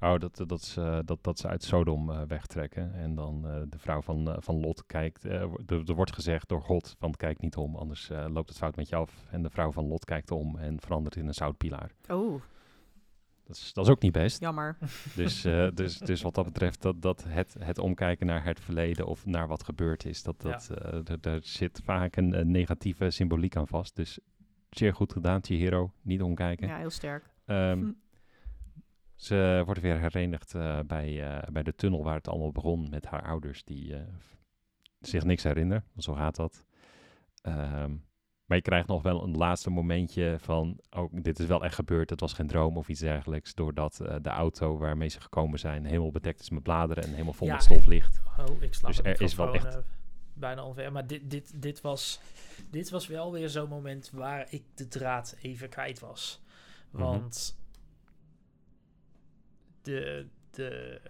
Oh, dat, dat, ze, dat, dat ze uit Sodom eh, wegtrekken. En dan eh, de vrouw van, eh, van Lot kijkt. eh, er, wordt gezegd door God: van kijk niet om, anders eh, loopt het fout met je af. En de vrouw van Lot kijkt om en verandert in een zoutpilaar. Oh, Dat is, dat is ook niet best. jammer. Dus, eh, dus, dus wat dat betreft, dat, dat het, het omkijken naar het verleden of naar wat gebeurd is, dat, dat, eh, daar zit vaak een, negatieve symboliek aan vast. Dus zeer goed gedaan, Chihiro. Niet omkijken. Ja, heel sterk. Ehm, Hm. Ze wordt weer herenigd eh, bij, eh, bij de tunnel waar het allemaal begon met haar ouders die eh, zich niks herinneren. Zo gaat dat. Ehm, maar je krijgt nog wel een laatste momentje van, oh, dit is wel echt gebeurd, het was geen droom of iets dergelijks, doordat eh, de auto waarmee ze gekomen zijn helemaal bedekt is met bladeren en helemaal vol Ja, met stof ligt. Oh, ik sla Dus er is wel echt- eh, bijna onver. Maar dit, dit, dit, was, dit was wel weer zo'n moment waar ik de draad even kwijt was. Mhm. Want de, de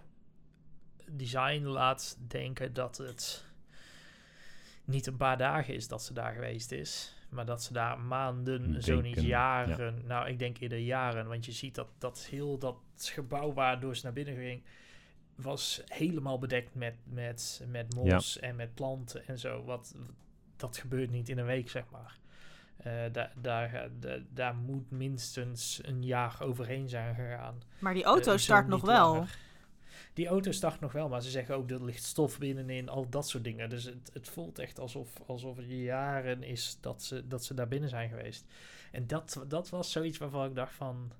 design laat denken dat het niet een paar dagen is dat ze daar geweest is. Maar dat ze daar maanden, zo niet jaren. Nou, ik denk eerder jaren. Want je ziet dat, dat heel dat gebouw waardoor ze naar binnen ging was helemaal bedekt met, met, met mos en met planten en zo. Wat, dat gebeurt niet in een week, zeg maar. Eh, daar, daar, ga- da- daar moet minstens een jaar overheen zijn gegaan. Maar die auto Eh, start nog wel. Die auto start nog wel, maar ze zeggen ook dat er ligt stof binnenin, al dat soort dingen. Dus het, het voelt echt alsof, alsof het jaren is dat ze, dat ze daar binnen zijn geweest. En dat, dat was zoiets waarvan ik dacht van...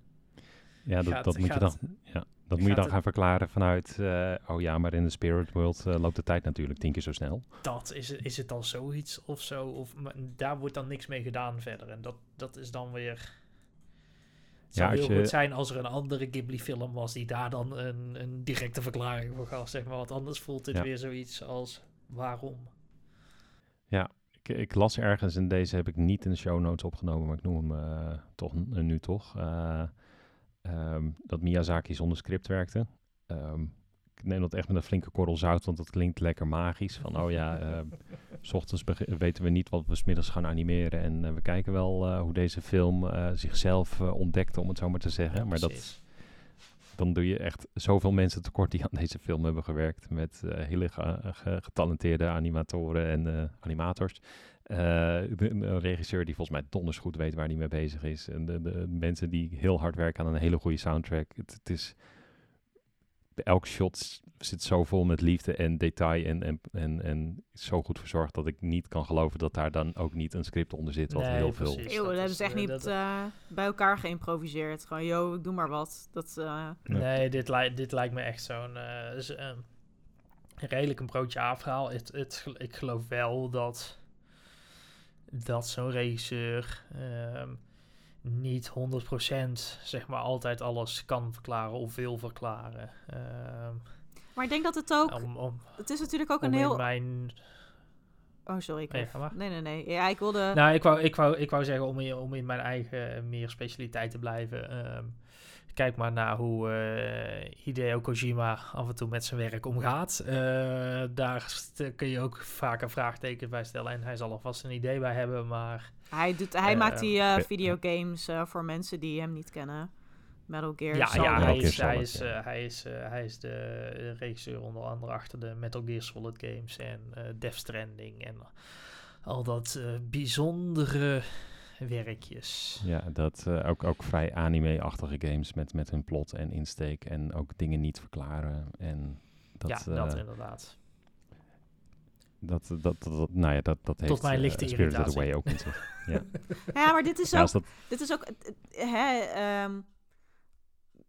Ja, dat, Gaat- dat moet je dan, ja, dat moet je dan het- gaan verklaren vanuit, eh, oh ja, maar in de spirit world eh, loopt de tijd natuurlijk tien keer zo snel. dat is, het- is het dan zoiets of zo? Of, maar daar wordt dan niks mee gedaan verder. En dat, dat is dan weer. Het zou Ja, heel je- goed zijn als er een andere Ghibli-film was die daar dan een, een directe verklaring voor gaf, zeg maar. Want anders voelt dit Ja. weer zoiets als waarom. Ik, ik las ergens, en deze heb ik niet in de show notes opgenomen, maar ik noem hem eh, toch n- nu toch, eh, ehm, dat Miyazaki zonder script werkte. Ik neem dat echt met een flinke korrel zout, want dat klinkt lekker magisch. Van, oh ja, eh, s ochtends weten we niet wat we smiddags gaan animeren. En eh, we kijken wel eh, hoe deze film zichzelf ontdekte, om het zo maar te zeggen. Ja, maar dat, dan doe je echt zoveel mensen tekort die aan deze film hebben gewerkt. Met hele ge- ge- getalenteerde animatoren en animators. Een regisseur die volgens mij donders goed weet waar hij mee bezig is. En de, de mensen die heel hard werken aan een hele goede soundtrack. Het, het is... Elk shot zit zo vol met liefde en detail en, en, en, en zo goed verzorgd dat ik niet kan geloven dat daar dan ook niet een script onder zit. Wat Nee, heel veel. Eeuw, dat dat hebben is, ze echt eh, niet dat- eh, bij elkaar geïmproviseerd. Gewoon, yo, ik doe maar wat. Dat, eh. Nee, dit, li- dit lijkt me echt zo'n. eh, z- ehm, redelijk een broodje A-verhaal. Het, het, ik geloof wel dat. dat zo'n regisseur. ehm, niet 100% zeg maar altijd alles kan verklaren of wil verklaren. Ehm, Maar ik denk dat het ook... om, om, Het is natuurlijk ook een heel... mijn. Oh, sorry. Ik Nee, maar. Nee, nee, nee. Ja, ik wilde... Nou, ik wou, ik, wou, ik wou zeggen om in, om in mijn eigen eh, meer specialiteit te blijven. ehm, kijk maar naar hoe eh, Hideo Kojima af en toe met zijn werk omgaat. Eh, daar kun je ook vaak een vraagteken bij stellen. En hij zal er vast een idee bij hebben, maar... Hij, doet, hij Eh, maakt die eh, eh, videogames eh, voor mensen die hem niet kennen. Metal Gear Ja, Solid. ja, hij is, hij, is, ja. hij, is, hij is de regisseur onder andere achter de Metal Gear Solid games en eh Death Stranding en al dat eh, bijzondere werkjes. Ja, dat eh, ook, ook vrij anime-achtige games met, met hun plot en insteek en ook dingen niet verklaren. En dat, ja, dat inderdaad. Dat, dat, dat, dat- nou ja, dat, dat heeft mijn eh, lichte Spirited irritatie. Away ook in zich. Ja, maar dit is Ja, ook... dat, Dit is ook... Hè, ehm,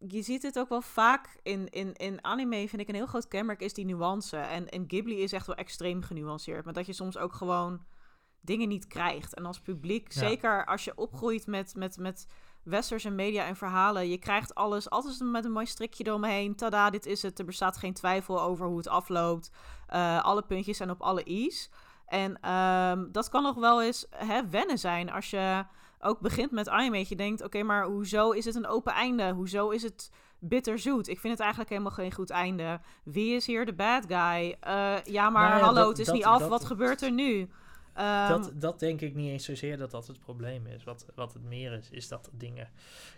je ziet het ook wel vaak in, in, in anime, vind ik een heel groot kenmerk, is die nuance. En, en Ghibli is echt wel extreem genuanceerd. Maar dat je soms ook gewoon dingen niet krijgt. En als publiek, Ja. zeker als je opgroeit met, met, met westerse media en verhalen, je krijgt alles altijd met een mooi strikje eromheen. Tada, dit is het. Er bestaat geen twijfel over hoe het afloopt. Eh, alle puntjes zijn op alle i's. En ehm, dat kan nog wel eens hè, wennen zijn als je ook begint met anime. Je denkt, oké, maar hoezo is het een open einde? Hoezo is het bitterzoet? Ik vind het eigenlijk helemaal geen goed einde. Wie is hier de bad guy? Eh, ja, maar Nou ja, hallo, dat- het is dat- niet af. dat- Wat gebeurt er nu? Ehm, dat, dat denk ik niet eens zozeer dat dat het probleem is. Wat, wat het meer is, is dat dingen...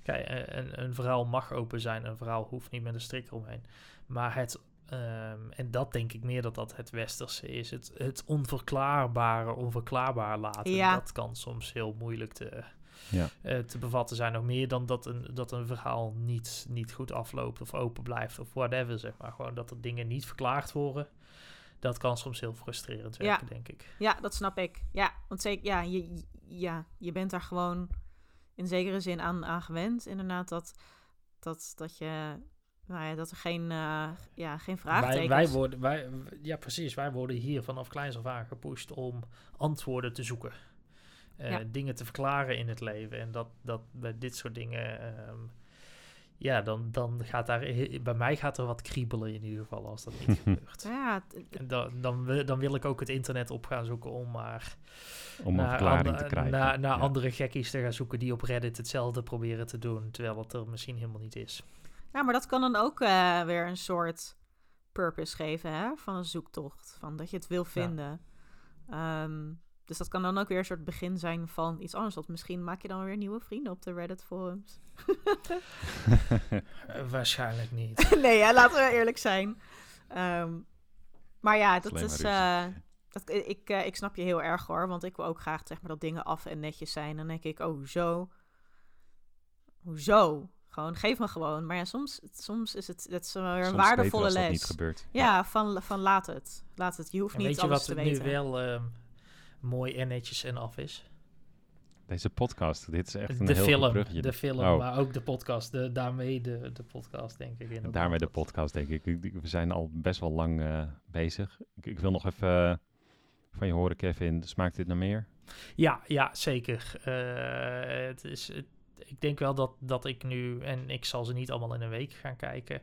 Kijk, eh, een, een verhaal mag open zijn. Een verhaal hoeft niet met een strik omheen. Maar het... ehm, en dat denk ik meer dat dat het westerse is. Het, het onverklaarbare onverklaarbaar laten. Ja. Dat kan soms heel moeilijk te, Ja. eh, te bevatten zijn. Nog meer dan dat een, dat een verhaal niet, niet goed afloopt of open blijft of whatever, zeg maar. Gewoon dat er dingen niet verklaard worden. Dat kan soms heel frustrerend Ja. werken, denk ik. Ja, dat snap ik. Ja, want zeker, ja, je, ja, je bent daar gewoon in zekere zin aan, aan gewend. Inderdaad, dat, dat, dat je, nou ja, dat er geen, eh, ja, geen Wij, vraagtekens... wij worden, wij, ja, precies. Wij worden hier vanaf kleins af aan gepusht om antwoorden te zoeken. Eh, Ja. Dingen te verklaren in het leven. En dat, dat bij dit soort dingen. ehm, ja, dan, dan gaat daar. Bij mij gaat er wat kriebelen in ieder geval als dat niet gebeurt. Ja, En dan, dan, wil- dan wil ik ook het internet op gaan zoeken om maar Om een naar, te krijgen. naar, naar Ja. andere gekkies te gaan zoeken die op Reddit hetzelfde proberen te doen, terwijl het er misschien helemaal niet is. ja, maar dat kan dan ook eh, weer een soort purpose geven, hè? Van een zoektocht. Van dat je het wil vinden. Ehm, dus dat kan dan ook weer een soort begin zijn van iets anders. Want misschien maak je dan weer nieuwe vrienden op de Reddit forums. Eh, waarschijnlijk niet. nee, ja, laten we eerlijk zijn. Ehm, maar ja, dat is. eh, dat, ik, eh, ik snap je heel erg hoor. Want ik wil ook graag zeg maar, dat dingen af en netjes zijn. Dan denk ik, oh, hoezo? Hoezo? Gewoon, geef me gewoon. Maar ja, soms, soms is het, dat is wel weer een Soms waardevolle les. niet gebeurt. Ja, van, van laat het. Laat het. Je hoeft En niet weet je alles wat te het nu weten. wel ehm, mooi en netjes en af is? Deze podcast, dit is echt een de heel film, de film, Oh. maar ook de podcast. De, daarmee de, de podcast, denk ik. Inderdaad. daarmee de podcast, denk ik- We zijn al best wel lang eh, bezig. Ik, ik wil nog even eh, van je horen, Kevin. Smaakt dit naar meer? Ja, ja, zeker. Eh, het is, het- ik denk wel dat, dat ik nu, en ik zal ze niet allemaal in een week gaan kijken,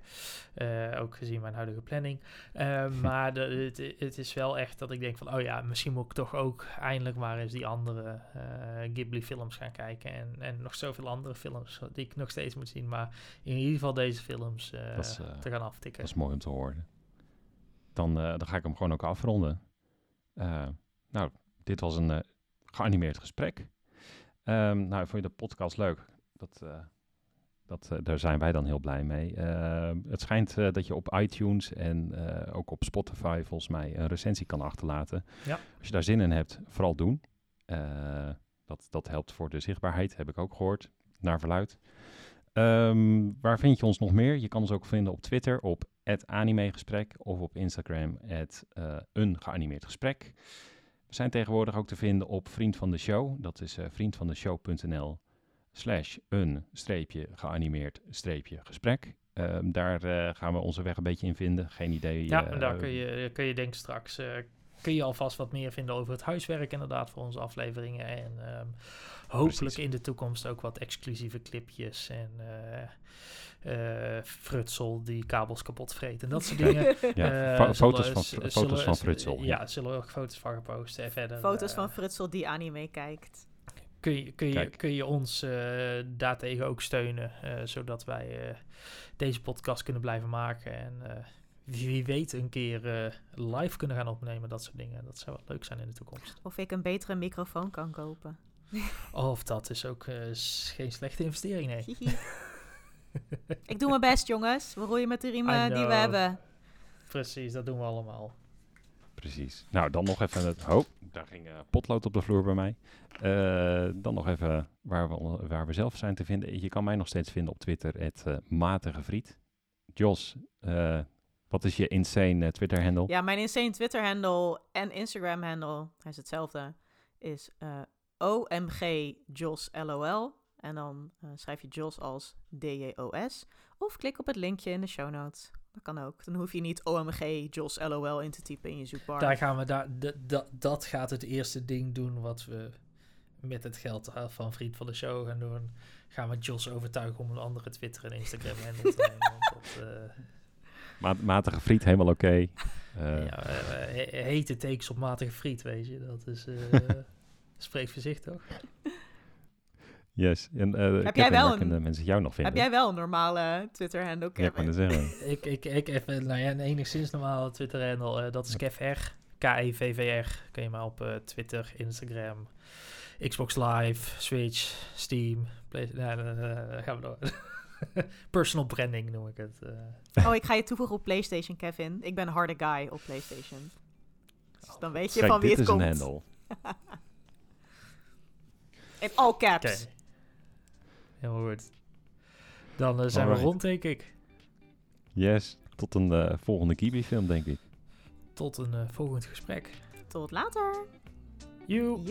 eh, ook gezien mijn huidige planning. Eh, maar de, het, het is wel echt dat ik denk van, oh ja, misschien moet ik toch ook eindelijk maar eens die andere eh, Ghibli-films gaan kijken. En, en nog zoveel andere films die ik nog steeds moet zien. Maar in ieder geval deze films is, te gaan aftikken. Dat is mooi om te horen. Dan, dan ga ik hem gewoon ook afronden. Nou, dit was een geanimeerd gesprek. Ehm, nou, vond je de podcast leuk? Dat, eh, dat, eh, daar zijn wij dan heel blij mee. Eh, het schijnt eh, dat je op iTunes en ook op Spotify volgens mij een recensie kan achterlaten. Ja. Als je daar zin in hebt, vooral doen. Dat, dat helpt voor de zichtbaarheid, heb ik ook gehoord, naar verluid. Ehm, waar vind je ons nog meer? Je kan ons ook vinden op Twitter op het animegesprek of op Instagram het een geanimeerd gesprek. Zijn tegenwoordig ook te vinden op Vriend van de Show. Dat is eh vriendvandeshow.nl slash een streepje geanimeerd streepje gesprek. Ehm, daar eh, gaan we onze weg een beetje in vinden. Geen idee. Ja, eh, en daar kun je, kun je denk ik straks kun je alvast wat meer vinden over het huiswerk inderdaad voor onze afleveringen. En ehm, hopelijk Precies. in de toekomst ook wat exclusieve clipjes en eh, eh, frutsel die kabels kapot vreet en dat soort dingen. Ja, Eh, foto's van, zullen- foto's van Frutsel. Ja, zullen we ook foto's van gepost en verder. Foto's van Frutsel die anime kijkt. kun je, kun je, Kijk. kun je ons eh, daartegen ook steunen, eh, zodat wij eh, deze podcast kunnen blijven maken en eh, wie weet een keer eh, live kunnen gaan opnemen, dat soort dingen. Dat zou wel leuk zijn in de toekomst. Of ik een betere microfoon kan kopen. Of dat is ook eh, geen slechte investering, nee. Ik doe mijn best, jongens. We roeien met de riemen die we hebben. Precies, dat doen we allemaal. Precies. Nou, dan nog even het... Oh, daar ging eh, potlood op de vloer bij mij. Eh, dan nog even waar we, waar we zelf zijn te vinden. Je kan mij nog steeds vinden op Twitter, het matige. Jos, eh, wat is je insane eh, Twitter-handle? Ja, mijn insane Twitter-handle en Instagram-handle, hij is hetzelfde, is eh, OMG Jos LOL. En dan eh, schrijf je Jos als D-J-O-S. Of klik op het linkje in de show notes. Dat kan ook. Dan hoef je niet OMG Jos LOL in te typen in je zoekbar. Daar gaan we daar, dat gaat het eerste ding doen wat we met het geld van Vriend van de Show gaan doen. Gaan we Jos overtuigen om een andere Twitter en Instagram handle te nemen. want dat, eh, Ma- matige friet, helemaal oké. Eh, ja, eh, he- hete takes op matige friet, weet je. Dat is... eh spreekt voor zich, toch? Yes. En, eh, Kevin, jij wel een- kunnen mensen jou nog vinden? Heb jij wel een normale Twitter-handle, Ja, ik Kevin? kan het zeggen. ik, ik, ik even, nou ja, een enigszins normale Twitter handle. eh, dat is Kev R. K-E-V-V-R. Kun je me op eh, Twitter, Instagram, Xbox Live, Switch, Steam. Play nee, gaan we door. Personal branding noem ik het. eh. Oh, ik ga je toevoegen op PlayStation, Kevin. Ik ben harde guy op PlayStation. Dus dan weet je Kijk, van wie dit het is komt. een handle. In all caps. Helemaal goed. Dan eh, zijn we rond, denk ik. Yes, tot een eh, volgende Kibi-film, denk ik. Tot een eh, volgend gesprek. Tot later. Joe.